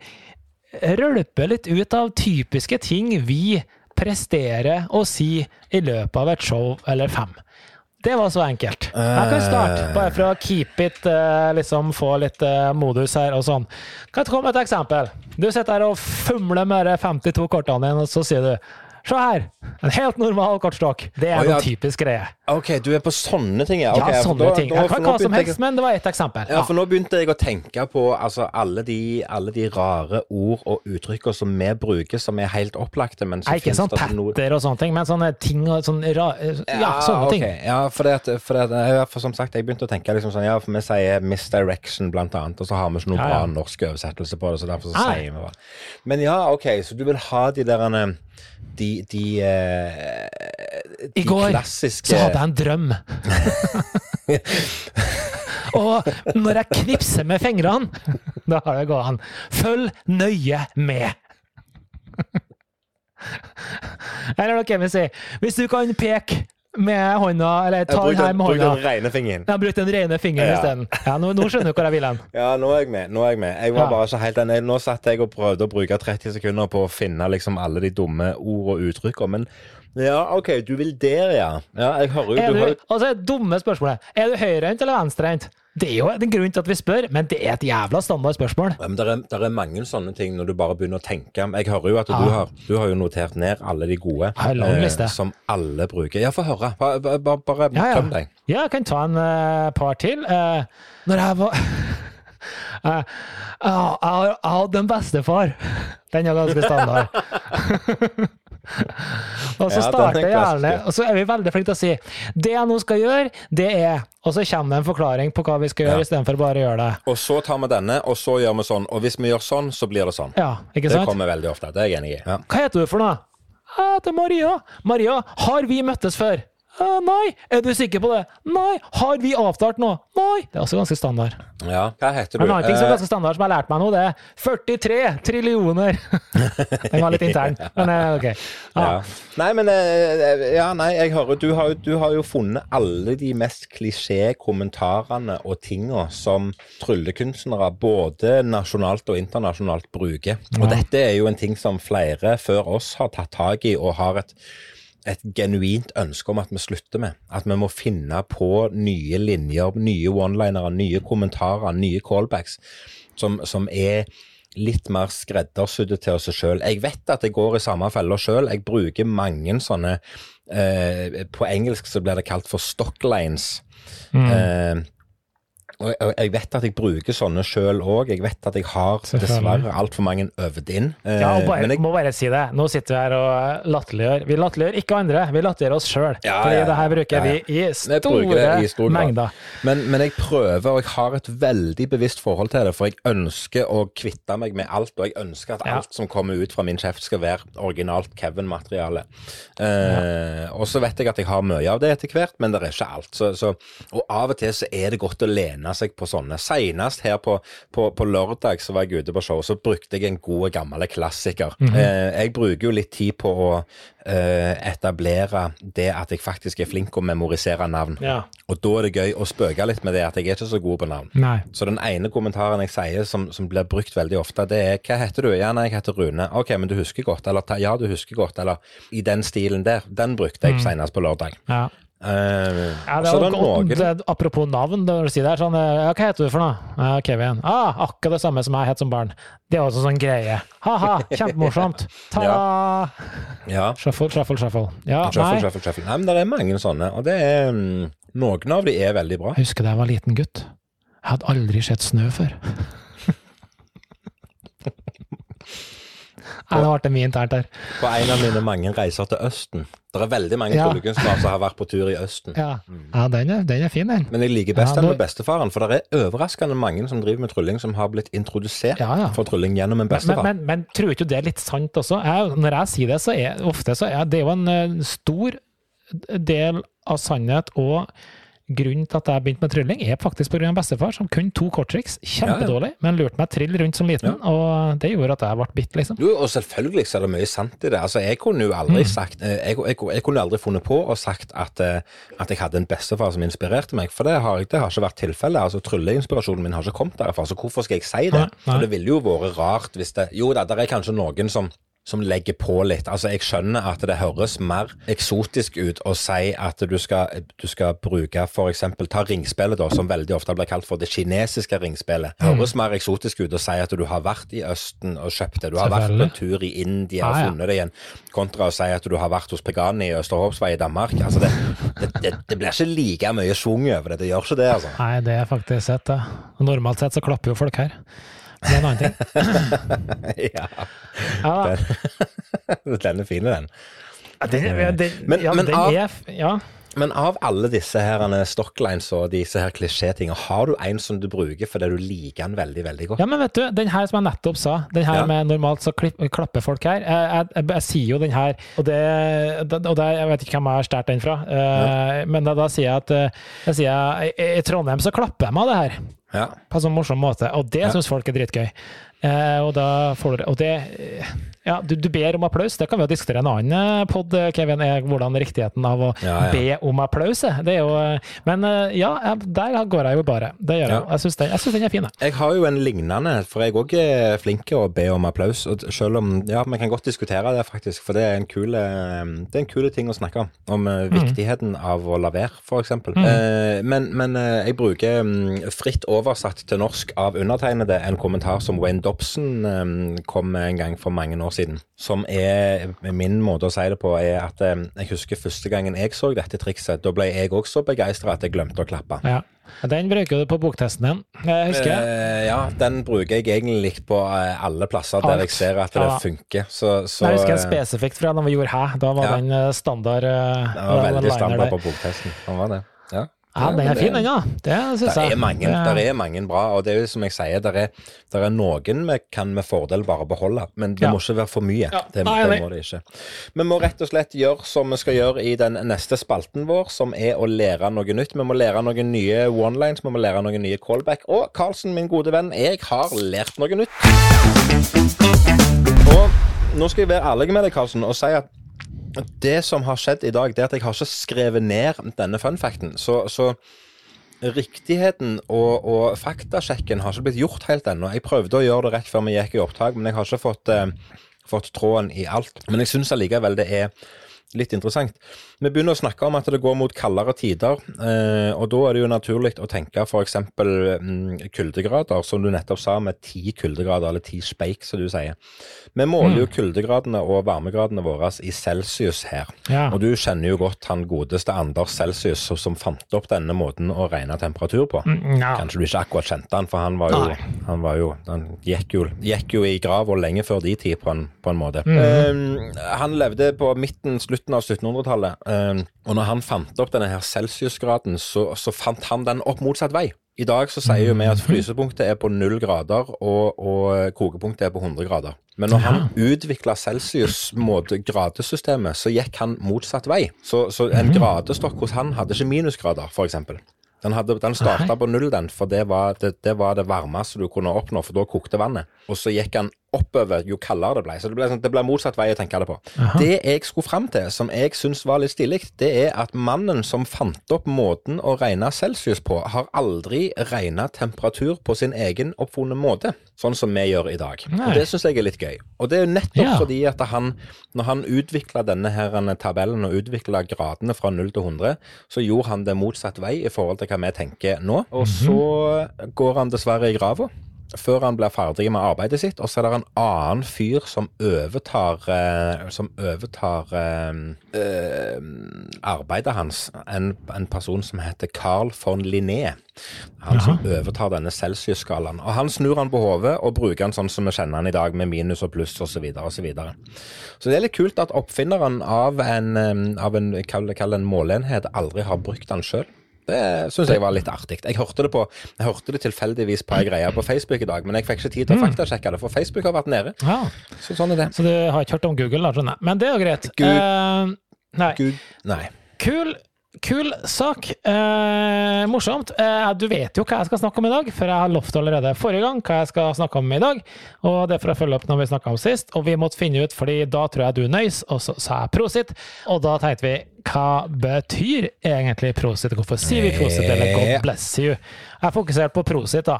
rølpe litt ut av typiske ting vi presterer å si i løpet av et show eller fem. Det var så enkelt. Jeg kan starte, bare for å keep it, uh, liksom få litt uh, modus her og sånn. Kan jeg komme med et eksempel? Du sitter her og fumler med de 52 kortene dine, og så sier du Se her! En helt normal kortstokk. Det er oh, ja. noe typisk greie. Ok, du er på sånne ting, ja. Okay, ja, sånne da, ting. Da, jeg kan hva som helst, jeg... men det var ett eksempel. Ja. ja. for nå begynte jeg å tenke på altså, alle, de, alle de rare ord og uttrykker som vi bruker, som er helt opplagte, men så Ikke sånn patter noe... og sånne ting, men sånne ting og sånne ra... Ja, sånne okay. ting. Ja, for, det, for, det, for, som sagt, jeg begynte å tenke liksom sånn, ja, for vi sier misdirection blant annet, og så har vi ikke noen bra norsk oversettelse på det, så derfor så sier vi det. Men ja, ok, så du vil ha de der de, de, eh, de I går klassiske... så hadde jeg en drøm. [LAUGHS] Og når jeg knipser med fingrene, da har det gått an. Følg nøye med. Eller noe vi si? Hvis du kan peke med hånda, eller ta den her med hånda. Bruk den rene fingeren. Ja, bruk den rene fingeren ja. isteden. Ja, nå, nå, skjønner du hvor jeg vil hen. [LAUGHS] Ja, nå er jeg med. Nå er jeg med. Jeg var ja. bare så helt enig. Nå satt jeg og prøvde å bruke 30 sekunder på å finne liksom alle de dumme ord og uttrykkene, men ja, OK, du vil der, ja. Ja, jeg hører jo du, du Altså, dumme spørsmålet. Er du høyrehendt eller venstrehendt? Det er jo en grunn til at vi spør, men det er et jævla standard spørsmål. Ja, men det er, er, mange sånne ting når du bare begynner å tenke. Jeg hører jo at ja. du, har, du, har, jo notert ned alle de gode eh, som alle bruker. Ja, få høre. Bare, bare, bare ja, ja. deg. Ja, jeg kan ta en uh, par til. Uh, når jeg var uh, [LAUGHS] Jeg hatt en bestefar. Den er ganske standard. [LAUGHS] og så starter jeg gjerne Og så er vi veldig flinke til å si det jeg nå skal gjøre, det er Og så kommer det en forklaring på hva vi skal gjøre, ja. istedenfor bare å gjøre det. Og så tar vi denne, og så gjør vi sånn. Og hvis vi gjør sånn, så blir det sånn. Ja? Det kommer veldig ofte. Det er jeg enig i. Ja. Hva heter du for noe? Jeg heter Maria. Maria, har vi møttes før? Uh, nei. Er du sikker på det? Nei. Har vi avtalt noe? Nei. Det er også ganske standard. Ja, hva heter du? En annen ting som er ganske standard som jeg har lært meg nå, det er 43 trillioner. [LAUGHS] Den var litt intern, men uh, ok. Ja. ja. Nei, men Ja, nei, jeg hører du har, du har jo funnet alle de mest klisjé-kommentarene og tinga som tryllekunstnere både nasjonalt og internasjonalt bruker. Og dette er jo en ting som flere før oss har tatt tak i og har et et genuint ønske om at vi slutter med. At vi må finne på nye linjer, nye one-linere, nye kommentarer, nye callbacks som, som er litt mer skreddersydde til oss sjøl. Jeg vet at jeg går i samme fella sjøl. Jeg bruker mange sånne eh, På engelsk så blir det kalt for stocklines. Mm. Eh, og jeg vet at jeg bruker sånne sjøl òg. Jeg vet at jeg har dessverre altfor mange øvd inn. Ja, og bare, jeg må bare si det. Nå sitter vi her og latterliggjør. Vi latterliggjør ikke andre, vi latterliggjør oss sjøl. Ja, fordi ja, det her bruker vi i store i stor mengder. Men, men, jeg prøver, og jeg har et veldig bevisst forhold til det, for jeg ønsker å kvitte meg med alt. Og jeg ønsker at alt som kommer ut fra min kjeft, skal være originalt Kevin-materiale. Eh, og så vet jeg at jeg har mye av det etter hvert, men det er ikke alt. Så, så, og av og til så er det godt å lene lene seg på sånne. Senest her på, på, på, lørdag så var jeg ute på show, så brukte jeg en god, gammel klassiker. Mm -hmm. eh, jeg bruker jo litt tid på å eh, etablere det at jeg faktisk er flink å memorisere navn. Ja. Og da er det gøy å spøke litt med det at jeg er ikke så god på navn. Nei. Så den ene kommentaren jeg sier som, som, blir brukt veldig ofte, det er 'Hva heter du?' 'Ja, nei, jeg heter Rune.' 'Ok, men du husker godt.' Eller 'Ja, du husker godt.' Eller i den stilen der. Den brukte jeg mm. senest på lørdag. Ja. Uh, ja, det var godt, det, apropos navn, det, si det sånn, ja, hva heter du for noe? Uh, Kevin. Ah, akkurat det samme som jeg het som barn. Det er også sånn greie. Ha-ha, kjempemorsomt. [LAUGHS] Ta ja. ja. Shuffle, shuffle, shuffle. Ja, shuffle, shuffle, shuffle. Nei, men det er mange sånne, og det er mm, Noen av de er veldig bra. Jeg husker da jeg var liten gutt. Jeg hadde aldri sett snø før. Nei, nå ble det mye internt her. På en av mine mange reiser til Østen. Det er veldig mange Ja. som har vært på tur i Østen. Ja, ja den, er, den er fin, den. Men jeg liker best Ja, den med bestefaren, for det er overraskende mange som driver med trylling, som har blitt introdusert Ja, for trylling gjennom en Men, bestefar. men, men tror ikke det er litt sant også? Jeg, når jeg sier det, så er ofte så er det jo en eh, stor del av sannhet og grunnen til at jeg begynte med trylling, er faktisk pga. bestefar, som kunne to korttriks. Kjempedårlig, men lurte meg trill rundt som liten, og det gjorde at jeg ble bitt, liksom. Jo, og selvfølgelig så er det mye sant i det. Altså, jeg kunne jo aldri Mm. sagt eh, jeg, jeg, jeg kunne aldri funnet på og sagt at, eh, at jeg hadde en bestefar som inspirerte meg, for det har, det har ikke vært tilfellet. Altså, Trylleinspirasjonen min har ikke kommet derfra, så hvorfor skal jeg si det? Nei, nei. For det ville jo vært rart hvis det Jo da, det er kanskje noen som som legger på litt. Altså, Jeg skjønner at det høres mer eksotisk ut å si at du skal, du skal bruke f.eks. ta ringspillet, da, som veldig ofte blir kalt for det kinesiske ringspillet. Mm. Høres mer eksotisk ut å si at du har vært i Østen og kjøpt det. Du har vært på en tur i India og ja. funnet det igjen, kontra å si at du har vært hos Pegani i Østerhåpsvei i Danmark. Altså, det, det, det, det blir ikke like mye schwung over det. Det gjør ikke det, altså. Nei, det er faktisk sett, det. Normalt sett så klapper jo folk her. Det er en annen ting. [LAUGHS] ja. Ja, [LAUGHS] Den er fin, den. den, er- den, Men- ja, men den av- er Ja. Men av alle disse her stocklines og disse her klisjétingene, har du en som du bruker fordi du liker den veldig, veldig godt? Ja, men vet du, den her som jeg nettopp sa, den her Ja. med normalt så klipp, klapper folk her, jeg, jeg, jeg, jeg sier jo den her, og det, og det, jeg vet ikke hvem jeg har stjålet den fra, eh, men da, da sier jeg at eh, jeg sier, jeg, i i Trondheim så klapper de av det her, Ja. på en sånn morsom måte, og det Ja. syns folk er dritgøy. Eh, og da får du Og det Ja, du, du ber om applaus. Det kan vi jo diskutere en annen pod, Kevin, er hvordan riktigheten av å Ja, ja. be om applaus er. Det er jo eh, Men eh, ja, der går jeg jo bare. Det gjør jeg. Jeg syns den, er fin, jeg. Jeg har jo en lignende, for jeg òg er flink til å be om applaus. Og selv om Ja, vi kan godt diskutere det, faktisk, for det er en kul, eh, det er en kul ting å snakke om. Om eh, viktigheten av å la være, f.eks. Mm. men men eh, jeg bruker mm, fritt oversatt til norsk av undertegnede en kommentar som Wayne Dobson eh, kom med en gang for mange år siden. Som er Min måte å si det på er at eh, jeg husker første gangen jeg så dette trikset. Da ble jeg òg så begeistra at jeg glemte å klappe. Ja. Den bruker du på boktesten din, jeg husker jeg. Uh, ja, den bruker jeg egentlig på eh, alle plasser der Alt. jeg ser at det Ja. funker. Så, så jeg husker eh, jeg spesifikt fra da vi gjorde Hæ. Da var Ja. den eh, standard. Den var veldig standard på boktesten. Den var det. Ja. Ja, den er fin, den, ja. Det syns jeg. er mange, er- der er mange bra, og det er jo som jeg sier, der er, der er noen vi kan med fordel bare beholde, men det Ja. må ikke være for mye. Ja, Det, nei, det må det ikke. Vi må rett og slett gjøre som vi skal gjøre i den neste spalten vår, som er å lære noe nytt. Vi må lære noen nye one-lines, vi må lære noen nye callback. Og Karlsen, min gode venn, jeg har lært noe nytt. Og nå skal jeg være ærlig med deg, Karlsen, og si at det som har skjedd i dag, det er at jeg har ikke skrevet ned denne funfacten. Så, så riktigheten og, og faktasjekken har ikke blitt gjort helt ennå. Jeg prøvde å gjøre det rett før vi gikk i opptak, men jeg har ikke fått, eh, fått tråden i alt. Men jeg syns allikevel det er litt interessant. Vi begynner å snakke om at det går mot kaldere tider, eh, og da er det jo naturlig å tenke f.eks. Mm, kuldegrader, som du nettopp sa, med ti kuldegrader, eller ti speik, som du sier. Vi måler jo kuldegradene og varmegradene våre i celsius her. Ja. Og du kjenner jo godt han godeste Anders Celsius, som- fant opp denne måten å regne temperatur på. Ja. Kanskje du ikke akkurat kjente han, for han var jo Han, var jo, han gikk, jo, gikk jo i grava lenge før de tid, på en, på en måte. Mm. Um, han levde på midten, slutten av 1700-tallet, eh, og når han fant opp denne her celsiusgraden, så, så fant han den opp motsatt vei. I dag så sier jo vi Mhm. at frysepunktet er på null grader, og, og kokepunktet er på 100 grader. Men når han utvikla Celsius-gradesystemet, så gikk han motsatt vei. Så, så en Mhm. gradestokk hos han hadde ikke minusgrader, f.eks. Den, hadde, den starta på null, den, for det var det, det var det varmeste du kunne oppnå, for da kokte vannet. Og så gikk han oppover jo kaldere det ble. Så det ble, sånn, det ble motsatt vei å tenke det på. Det jeg skulle fram til, som jeg syns var litt stilig, det er at mannen som fant opp måten å regne celsius på, har aldri regna temperatur på sin egen oppfunne måte, sånn som vi gjør i dag. Nei. Og Det syns jeg er litt gøy. Og det er jo nettopp Ja. fordi at han, når han utvikla denne her tabellen og utvikla gradene fra 0 til 100, så gjorde han det motsatt vei i forhold til hva vi tenker nå. Og så går han dessverre i grava. Før han blir ferdig med arbeidet sitt, og så er det en annen fyr som overtar eh, Som overtar eh, eh, arbeidet hans. En, en, person som heter Carl von Linné. Han Aha. som overtar denne Celsius-skalaen. Og han snur han på hodet og bruker han sånn som vi kjenner han i dag, med minus og pluss osv. Så, videre, og så, videre. så det er litt kult at oppfinneren av en, eh, av en, kall, kall en måleenhet aldri har brukt den sjøl. Det syns jeg var litt artig. Jeg hørte det på, jeg hørte det tilfeldigvis på ei greie på Facebook i dag, men jeg fikk ikke tid til å mm. faktasjekke det, for Facebook har vært nede. Ja. Så sånn er det. Så du har ikke hørt om Google, da. Men det er jo greit. Gud. Uh, nei. Gud. nei. Kul Kul sak. Eh, morsomt. Eh, du vet jo hva jeg skal snakke om i dag, for jeg har lovt allerede forrige gang hva jeg skal snakke om i dag. Og det for å følge opp når vi snakka om sist, og vi måtte finne ut, fordi da tror jeg du nøys, og så sa jeg prosit. Og da tenkte vi hva betyr egentlig prosit? Hvorfor sier vi prosit, eller God bless you? Jeg fokuserte på prosit, da.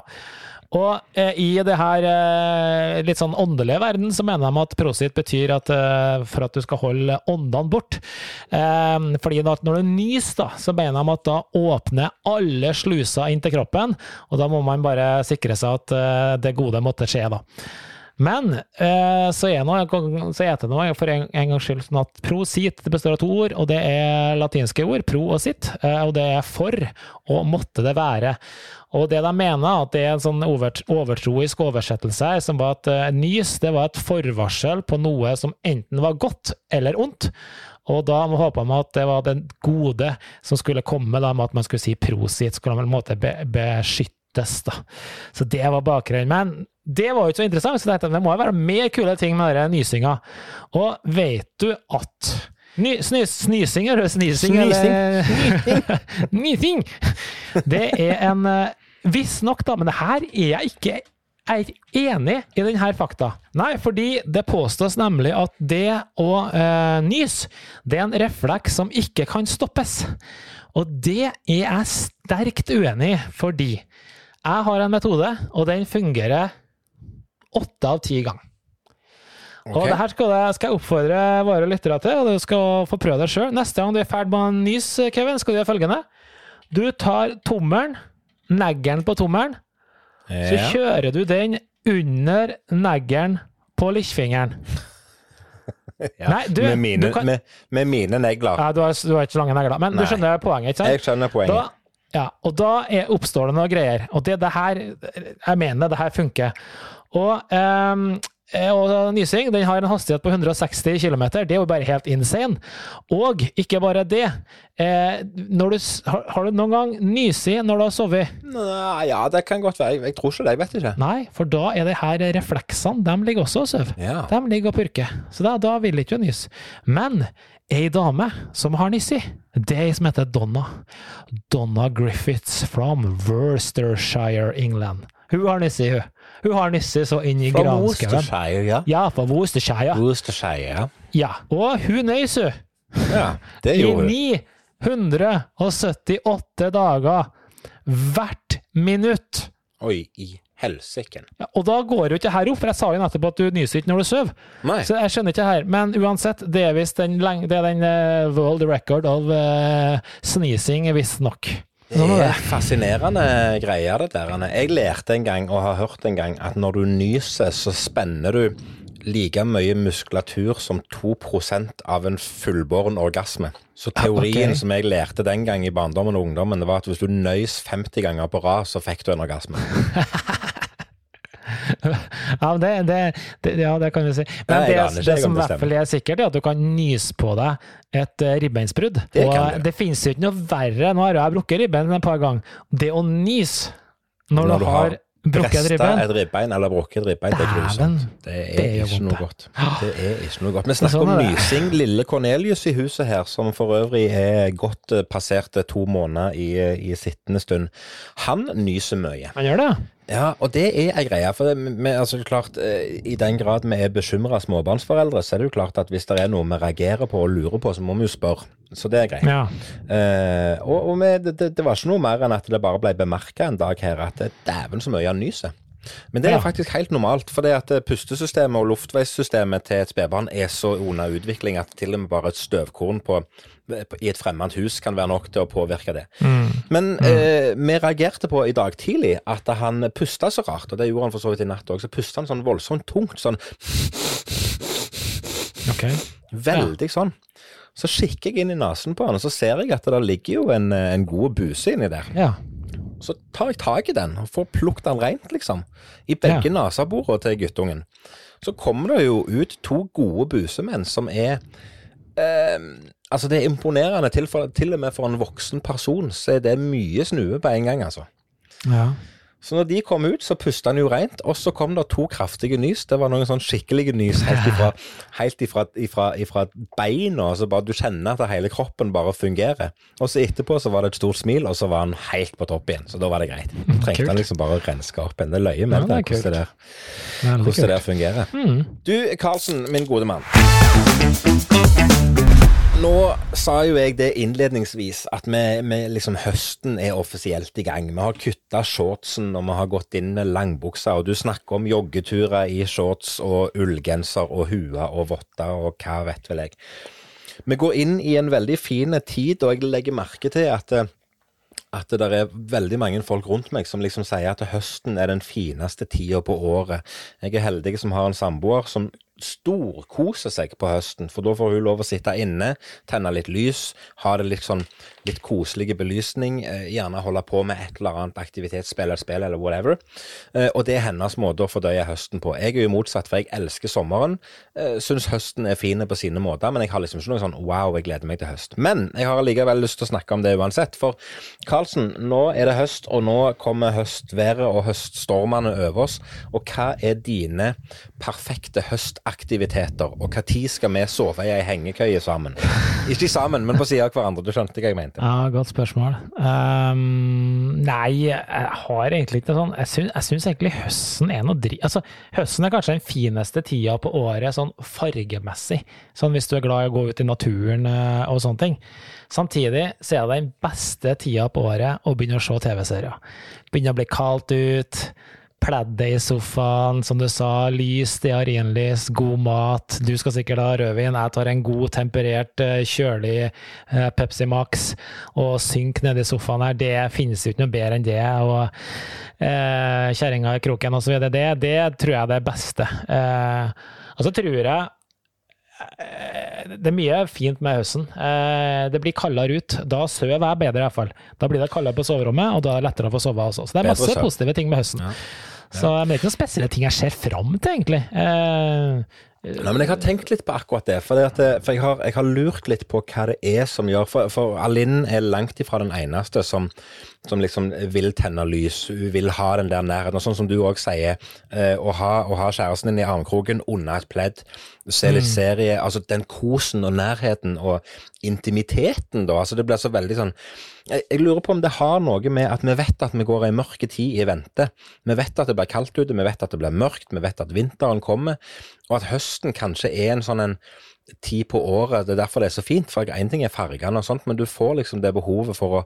Og eh, i det her eh, litt sånn åndelige verden, så mener de at prosit betyr at eh, for at du skal holde åndene bort. Eh, fordi da, når du nyser, da, så mener de at da åpner alle sluser inn til kroppen, og da må man bare sikre seg at eh, det gode måtte skje, da. Men eh, så er, noe, så er det noe for en, en gangs skyld sånn at prosit består av to ord, og det er latinske ord, pro og sitt, og det er for og måtte det være. Og det de mener, at det er en sånn overtroisk oversettelse her, som var at uh, nys det var et forvarsel på noe som enten var godt eller ondt. Og da håpa man at det var det gode som skulle komme, da, med at man skulle si prosit, skulle man på en måte be beskyttes. da. Så det var bakgrunnen. Men det var jo ikke så interessant, så jeg det må jo være mer kule ting med den nysinga. Og vet du at Ny, snys, snysing, eller [LAUGHS] snysing. eller Nysing! Det er en eh, Visstnok, da, men det her er jeg ikke er enig i denne fakta. Nei, fordi det påstås nemlig at det å øh, nys, det er en refleks som ikke kan stoppes. Og det er jeg sterkt uenig i, fordi jeg har en metode, og den fungerer åtte av ti ganger. Okay. Og det her skal, jeg, skal jeg oppfordre våre lyttere til, og du skal få prøve deg sjøl. Neste gang du er ferdig med å nys, Kevin, skal du gjøre følgende. Du tar tommelen neglen på tommelen, ja. så kjører du den under neglen på lillefingeren. [LAUGHS] Ja, Nei, du, med, mine, kan... med, med, mine, negler. Ja, du har, du har, ikke så lange negler, men Nei. du skjønner poenget, ikke sant? Jeg skjønner poenget. Da, ja, og da er, oppstår det noen greier. Og det, det her Jeg mener det her funker. Og Eh, og nysing den har en hastighet på 160 km. Det er jo bare helt insane. Og ikke bare det. Eh, du, har, du noen gang nysi når du har sovet? Ja, det kan godt være. Jeg tror ikke det. Jeg vet ikke. Nei, for da er det her refleksene. De ligger også og sover. Ja. De ligger og purker. Så da, da vil ikke du nyse. Men ei dame som har nissi, det er ei som heter Donna. Donna Griffiths from Worcestershire, England. Hun har nissi, hun. Hun har nisser så inn i granskauen. Fra Worcestershire, ja. Ja, fra Worcestershire. Worcestershire. Ja. Og hun nøys, hun. Ja, det gjorde hun. I 978 dager. Hvert minutt. Oi, i helsike. Ja, og da går jo ikke her opp, for jeg sa jo nettopp at du nyser ikke når du sover. Så jeg skjønner ikke her. Men uansett, det er visst den, den uh, world record of uh, sneezing, visstnok. Det er fascinerende greier, det der. Jeg lærte en gang, og har hørt en gang, at når du nyser, så spenner du like mye muskulatur som 2% av en fullbåren orgasme. Så ah, teorien okay. som jeg lærte den gang i barndommen og ungdommen, det var at hvis du nøys 50 ganger på rad, så fikk du en orgasme. [LAUGHS] ja, det, det, det, ja, det kan vi si. Men det, det, som i hvert fall er sikkert, er at du kan nyse på deg et uh, ribbeinsbrudd. Og det finnes jo ikke noe verre, nå har jeg brukket ribbein et par ganger, det å nyse når, når du, har Brukket ribbein? et ribbein eller brukket ribbein, det er grusomt. Det er, det er ikke noe godt. Det er ikke noe godt. Vi snakker sånn om nysing. Lille Cornelius i huset her, som for øvrig er godt eh, passert to måneder i, i sittende stund, han nyser mye. Han gjør det? Ja, og det er ei greie. For vi, altså, klart, eh, i den grad vi er bekymra småbarnsforeldre, så er det jo klart at hvis det er noe vi reagerer på og lurer på, så må vi jo spørre. Så det er greit. Ja. Eh, og, og vi, det, det, var ikke noe mer enn at det bare ble bemerka en dag her at dæven så mye han nyser. Men det er Ja. faktisk helt normalt, for det at pustesystemet og luftveissystemet til et spedbarn er så under utvikling at til og med bare et støvkorn på, i et fremmed hus kan være nok til å påvirke det. Men eh, vi reagerte på i dag tidlig at han pusta så rart, og det gjorde han for så vidt i natt òg. Så pusta han sånn voldsomt tungt, sånn okay. veldig sånn. Så kikker jeg inn i nesen på han, og så ser jeg at det ligger jo en, eh, en god buse inni der. Ja. Så tar jeg tak i den og får plukket den rent, liksom. I begge Ja. neseborene til guttungen. Så kommer det jo ut to gode busemenn som er eh, Altså, det er imponerende. Til, for, til og med for en voksen person så er det mye snue på en gang, altså. ja. Så når de kom ut, så pusta han jo rent, og så kom det to kraftige nys. Det var noen sånn skikkelige nys helt ifra, helt ifra, ifra, ifra beina, så bare du kjenner at hele kroppen bare fungerer. Og så etterpå så var det et stort smil, og så var han helt på topp igjen. Så da var det greit. Trengte Kult. han liksom bare å renske opp igjen. Det løye med Ja, det hvordan det der, hvordan det der fungerer. Mm. Du, Karlsen, min gode mann. Nå sa jo jeg det innledningsvis, at vi, vi liksom høsten er offisielt i gang. Vi har kutta shortsen, og vi har gått inn med langbukser, og du snakker om joggeturer i shorts og ullgenser og hue og votter og hva vet vel jeg. Vi går inn i en veldig fin tid, og jeg legger merke til at at det er veldig mange folk rundt meg som liksom sier at høsten er den fineste tida på året. Jeg er heldig som har en samboer som storkoser seg på høsten, for da får hun lov å sitte inne, tenne litt lys, ha det litt sånn litt koselig belysning, eh, gjerne holde på med et eller annet aktivitetsspill eller spill eller whatever. Eh, og det er hennes måte å fordøye høsten på. Jeg er jo motsatt, for jeg elsker sommeren. Uh, Syns høsten er fin på sine måter, men jeg har liksom ikke noe sånn wow, jeg gleder meg til høst. Men jeg har allikevel lyst til å snakke om det uansett. For Karlsen, nå er det høst, og nå kommer høstværet og høststormene over oss. Og hva er dine perfekte høstaktiviteter, og når skal vi sove i ei hengekøye sammen? Ikke sammen, men på sida av hverandre. Du skjønte hva jeg mente. Ja, godt spørsmål. Um, nei, jeg har egentlig ikke sånn Jeg syns, jeg egentlig høsten er noe drit Altså, høsten er kanskje den fineste tida på året sånn fargemessig. Sånn hvis du er glad i å gå ut i naturen eh, og sånne ting. Samtidig så er det den beste tida på året å begynne å se TV-serier. Begynne å bli kaldt ut. Pledde i sofaen, som du sa. Lys, stearinlys, god mat. Du skal sikkert ha rødvin. Jeg tar en god, temperert, eh, kjølig eh, Pepsi Max og synk nedi sofaen her. Det finnes jo ikke noe bedre enn det. Og eh, kjerringa i kroken osv. Det, det tror jeg er det beste. Eh, og så tror jeg eh, det er mye fint med høsten. Det blir kaldere ut. Da sover jeg bedre, i hvert fall. Da blir det kaldere på soverommet, og da er det lettere å få sove også. Så det er masse positive ting med høsten. Ja. Så men det er ikke noen spesielle ting jeg ser fram til, egentlig. Eh, Nei, men Jeg har tenkt litt på akkurat det. For, det at, for jeg, har, jeg har lurt litt på hva det er som gjør For, for Alinn er langt ifra den eneste som, som liksom vil tenne lys. Hun vil ha den der nærheten. Og sånn som du òg sier, eh, å, ha, å ha kjæresten din i armkroken under et pledd, se litt serie Altså den kosen og nærheten og intimiteten, da. Altså det blir så veldig sånn jeg, jeg lurer på om det har noe med at vi vet at vi går ei mørke tid i vente. Vi vet at det blir kaldt ute, vi vet at det blir mørkt, vi vet at vinteren kommer, og at høsten kanskje er en sånn en tid på året. Det er derfor det er så fint. For én ting er fargene og sånt, men du får liksom det behovet for å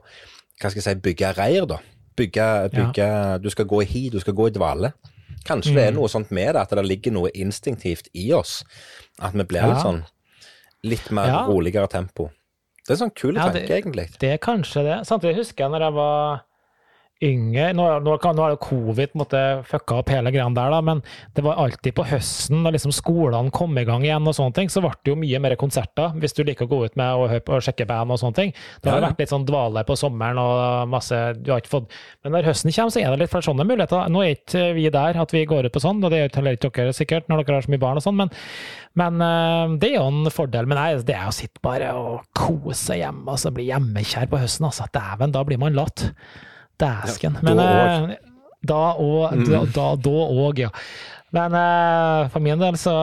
hva skal jeg si, bygge reir, da. Bygge, bygge Du skal gå i hi, du skal gå i dvale. Kanskje det er noe sånt med det, at det ligger noe instinktivt i oss. At vi blir litt sånn litt mer Ja. roligere tempo. Det er en sånn kul Ja, tanke, egentlig. Det er kanskje det. Samtidig husker jeg når jeg var yngre Nå, nå, kan- nå har jo covid måtte, fucka opp hele greia der, da, men det var alltid på høsten, når liksom skolene kom i gang igjen, og sånne ting, så ble det jo mye mer konserter, hvis du liker å gå ut med og, og sjekke band og sånne ting. Det har Ja, ja. vært litt sånn dvale på sommeren og masse du har ikke fått Men når høsten kommer, så er det litt flere sånne muligheter. Nå er ikke vi der at vi går ut på sånn, og det er heller ikke dere sikkert når dere har så mye barn og sånn, men, men eh, det er jo en fordel. Men nei, det er å sitte bare og kose hjemme, altså bli hjemmekjær på høsten, altså. Dæven, da blir man latt. Dæsken. Ja, Men da eh, da og da, da, da og, ja. Men eh, for min del så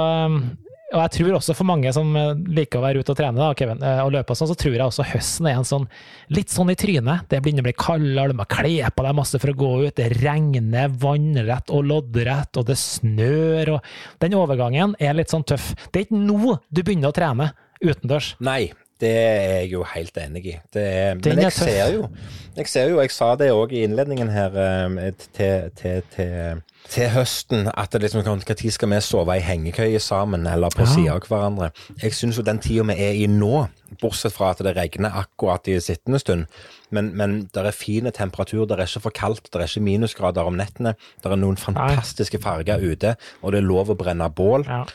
og jeg tror også for mange som eh, liker å være ute og trene da, Kevin, eh, og løpe og sånn, så tror jeg også høsten er en sånn litt sånn i trynet. Det begynner å bli kaldere, du må kle på deg masse for å gå ut. Det regner vannrett og loddrett, og det snør. og Den overgangen er litt sånn tøff. Det er ikke nå du begynner å trene utendørs. Nei, Det er jeg jo helt enig i. Er, men jeg ser jo jeg ser jo, jeg sa det òg i innledningen her eh, til, til, til, til høsten, at det liksom, når skal vi sove i hengekøye sammen eller på ja. sida av hverandre? Jeg syns jo den tida vi er i nå, bortsett fra at det regner akkurat i sittende stund, men, men det er fine temperatur, det er ikke for kaldt, det er ikke minusgrader om nettene, det er noen fantastiske farger ute, og det er lov å brenne bål. Ja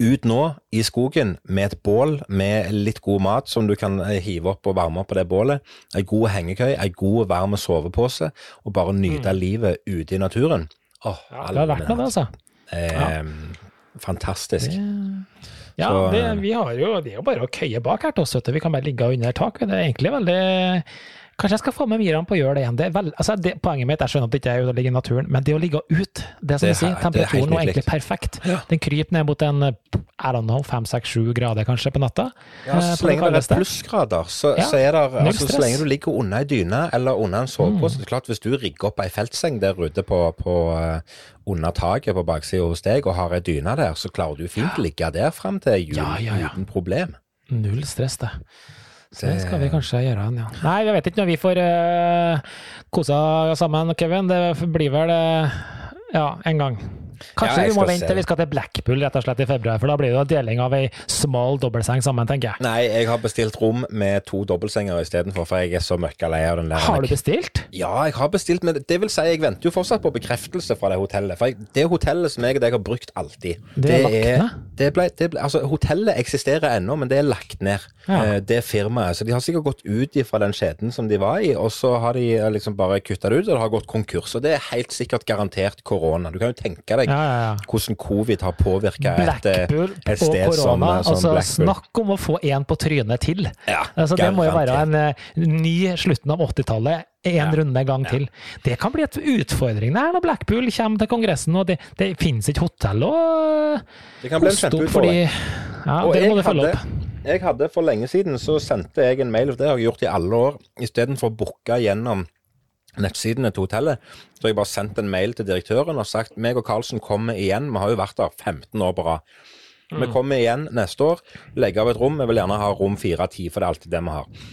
ut nå i skogen med et bål med litt god mat som du kan eh, hive opp og varme opp på det bålet. Ei god hengekøy, ei god varm sovepose, og bare nyte mm. livet ute i naturen. Åh, ja, det har vært det, altså. Eh, ja. Fantastisk. Det, ja, det, vi har jo, det er jo bare å køye bak her til oss. Vi kan bare ligge under taket. Det er egentlig veldig Kanskje jeg skal få med Miran på å gjøre det igjen. Det vel, altså det, poenget mitt jeg skjønner at det ikke er å ligge i naturen, men det å ligge ut det som det, sier, Temperaturen er egentlig perfekt. Ja. Den kryper ned mot en I don't know, fem, seks, sju grader kanskje på natta. Ja, eh, så lenge det er plussgrader, så, ja, så, er det altså, Så lenge du ligger under ei dyne eller under en sovepose mm. klart Hvis du rigger opp ei feltseng der ute på, på uh, under taket på baksida hos deg og har ei dyne der, så klarer du fint ligge der fram til jul uten problem. Null stress, det. Så det skal vi kanskje gjøre ja. Nei, jeg vet ikke når vi får uh, kosa sammen, Kevin. Det blir vel uh, ja, en gang. Kanskje ja, vi må vente til vi skal til Blackpool rett og slett i februar, for da blir det jo deling av ei smal dobbeltseng sammen, tenker jeg. Nei, jeg har bestilt rom med to dobbeltsenger istedenfor, for jeg er så møkkalei av den der. Har du bestilt? Ja, jeg har bestilt, men det vil si, jeg venter jo fortsatt på bekreftelse fra det hotellet. For jeg, det hotellet som jeg og deg har brukt alltid, det, er lagt ned? Det ble, det ble, altså, hotellet eksisterer ennå, men det er lagt ned. Ja. Eh, det firmaet. Så de har sikkert gått ut fra den skjeden som de var i, og så har de eh, liksom bare kutta det ut, og det har gått konkurs. Og det er helt sikkert garantert korona. Du kan jo tenke deg ja, ja, hvordan covid har påvirka et, eh, et, sted korona, som, eh, som altså, Blackpool. Snakk om å få én på trynet til. Altså, det må jo være en uh, ny slutten av 80-tallet. En runde gang til. Det kan bli et utfordring der når Blackpool kommer til Kongressen og det, det finnes ikke hotell å Det kan bli en kjempeutfordring. Ja, og det må du følge opp. Jeg hadde For lenge siden så sendte jeg en mail, og det har jeg gjort i alle år, istedenfor å booke gjennom nettsidene til hotellet. Så har jeg bare sendt en mail til direktøren og sagt meg og Karlsen kommer igjen. Vi har jo vært der 15 år på rad. Vi mm. kommer igjen neste år, legger av et rom. Vi vil gjerne ha rom 4-10, for det er alltid det vi har.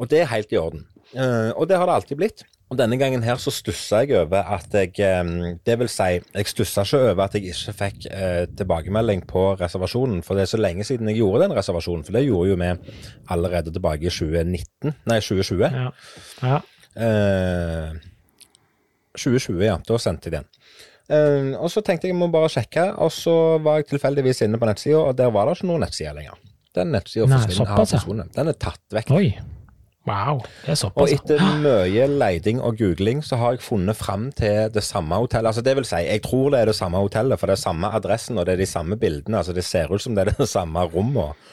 Og det er helt i orden. Uh, og det har det alltid blitt. Og denne gangen her så stussa jeg over at jeg um, Det vil si, jeg stussa ikke over at jeg ikke fikk eh, tilbakemelding på reservasjonen. For det er så lenge siden jeg gjorde den reservasjonen. For det gjorde jo vi allerede tilbake i 2019, nei 2020. Ja. ja. 2020, eh, ja. Da sendte jeg den. Uh, og så tenkte jeg jeg må bare sjekke, og så var jeg tilfeldigvis inne på nettsida, og der var det ikke noen nettside lenger. Den nettsida forsvunnet. Den er tatt vekk. Oi. Wow, det er såpass. Og etter mye leiding og googling, så har jeg funnet fram til det samme hotellet. Altså det vil si, jeg tror det er det samme hotellet, for det er samme adressen og det er de samme bildene. Altså det ser ut som det er det samme rommet.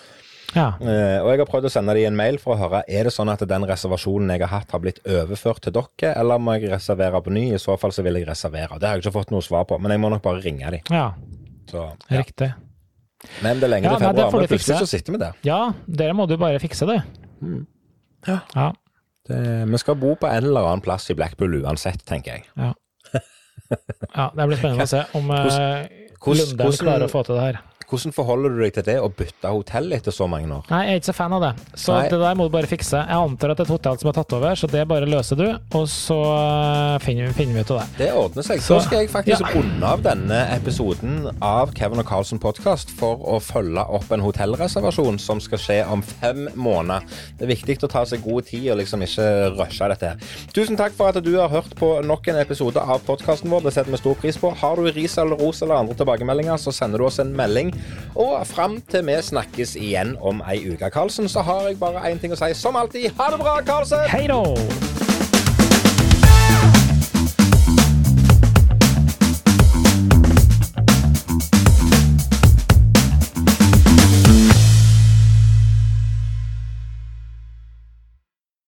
Ja. Uh, og jeg har prøvd å sende dem en mail for å høre er det sånn at den reservasjonen jeg har hatt, har blitt overført til dere, eller må jeg reservere på ny? I så fall så vil jeg reservere. Det har jeg ikke fått noe svar på, men jeg må nok bare ringe dem. Ja. Så, ja. Riktig. Men det er lenge ja, til februar, men plutselig så sitter vi der. Ja, dere må du bare fikse det. Mm. Ja. ja. Det, vi skal bo på en eller annen plass i Blackpool uansett, tenker jeg. Ja. ja det blir spennende å se om uh, Lunde klarer å få til det her. Hvordan forholder du deg til det å bytte hotell etter så mange år? Nei, jeg er ikke så fan av det. Så Nei. det der må du bare fikse. Jeg antar at det er et hotell som er tatt over, så det bare løser du, og så eh, finner, finner vi ut av det. Det ordner seg. Så, så skal jeg faktisk ja. runde av denne episoden av Kevin og Carlsen podkast for å følge opp en hotellreservasjon som skal skje om fem måneder. Det er viktig å ta seg god tid og liksom ikke rushe dette her. Tusen takk for at du har hørt på nok en episode av podkasten vår. Det setter vi stor pris på. Har du ris eller ros eller andre tilbakemeldinger, så sender du oss en melding og fram til vi snakkes igjen om ei uke, Karlsen, så har jeg bare én ting å si. Som alltid, ha det bra, Karlsen! Hei da!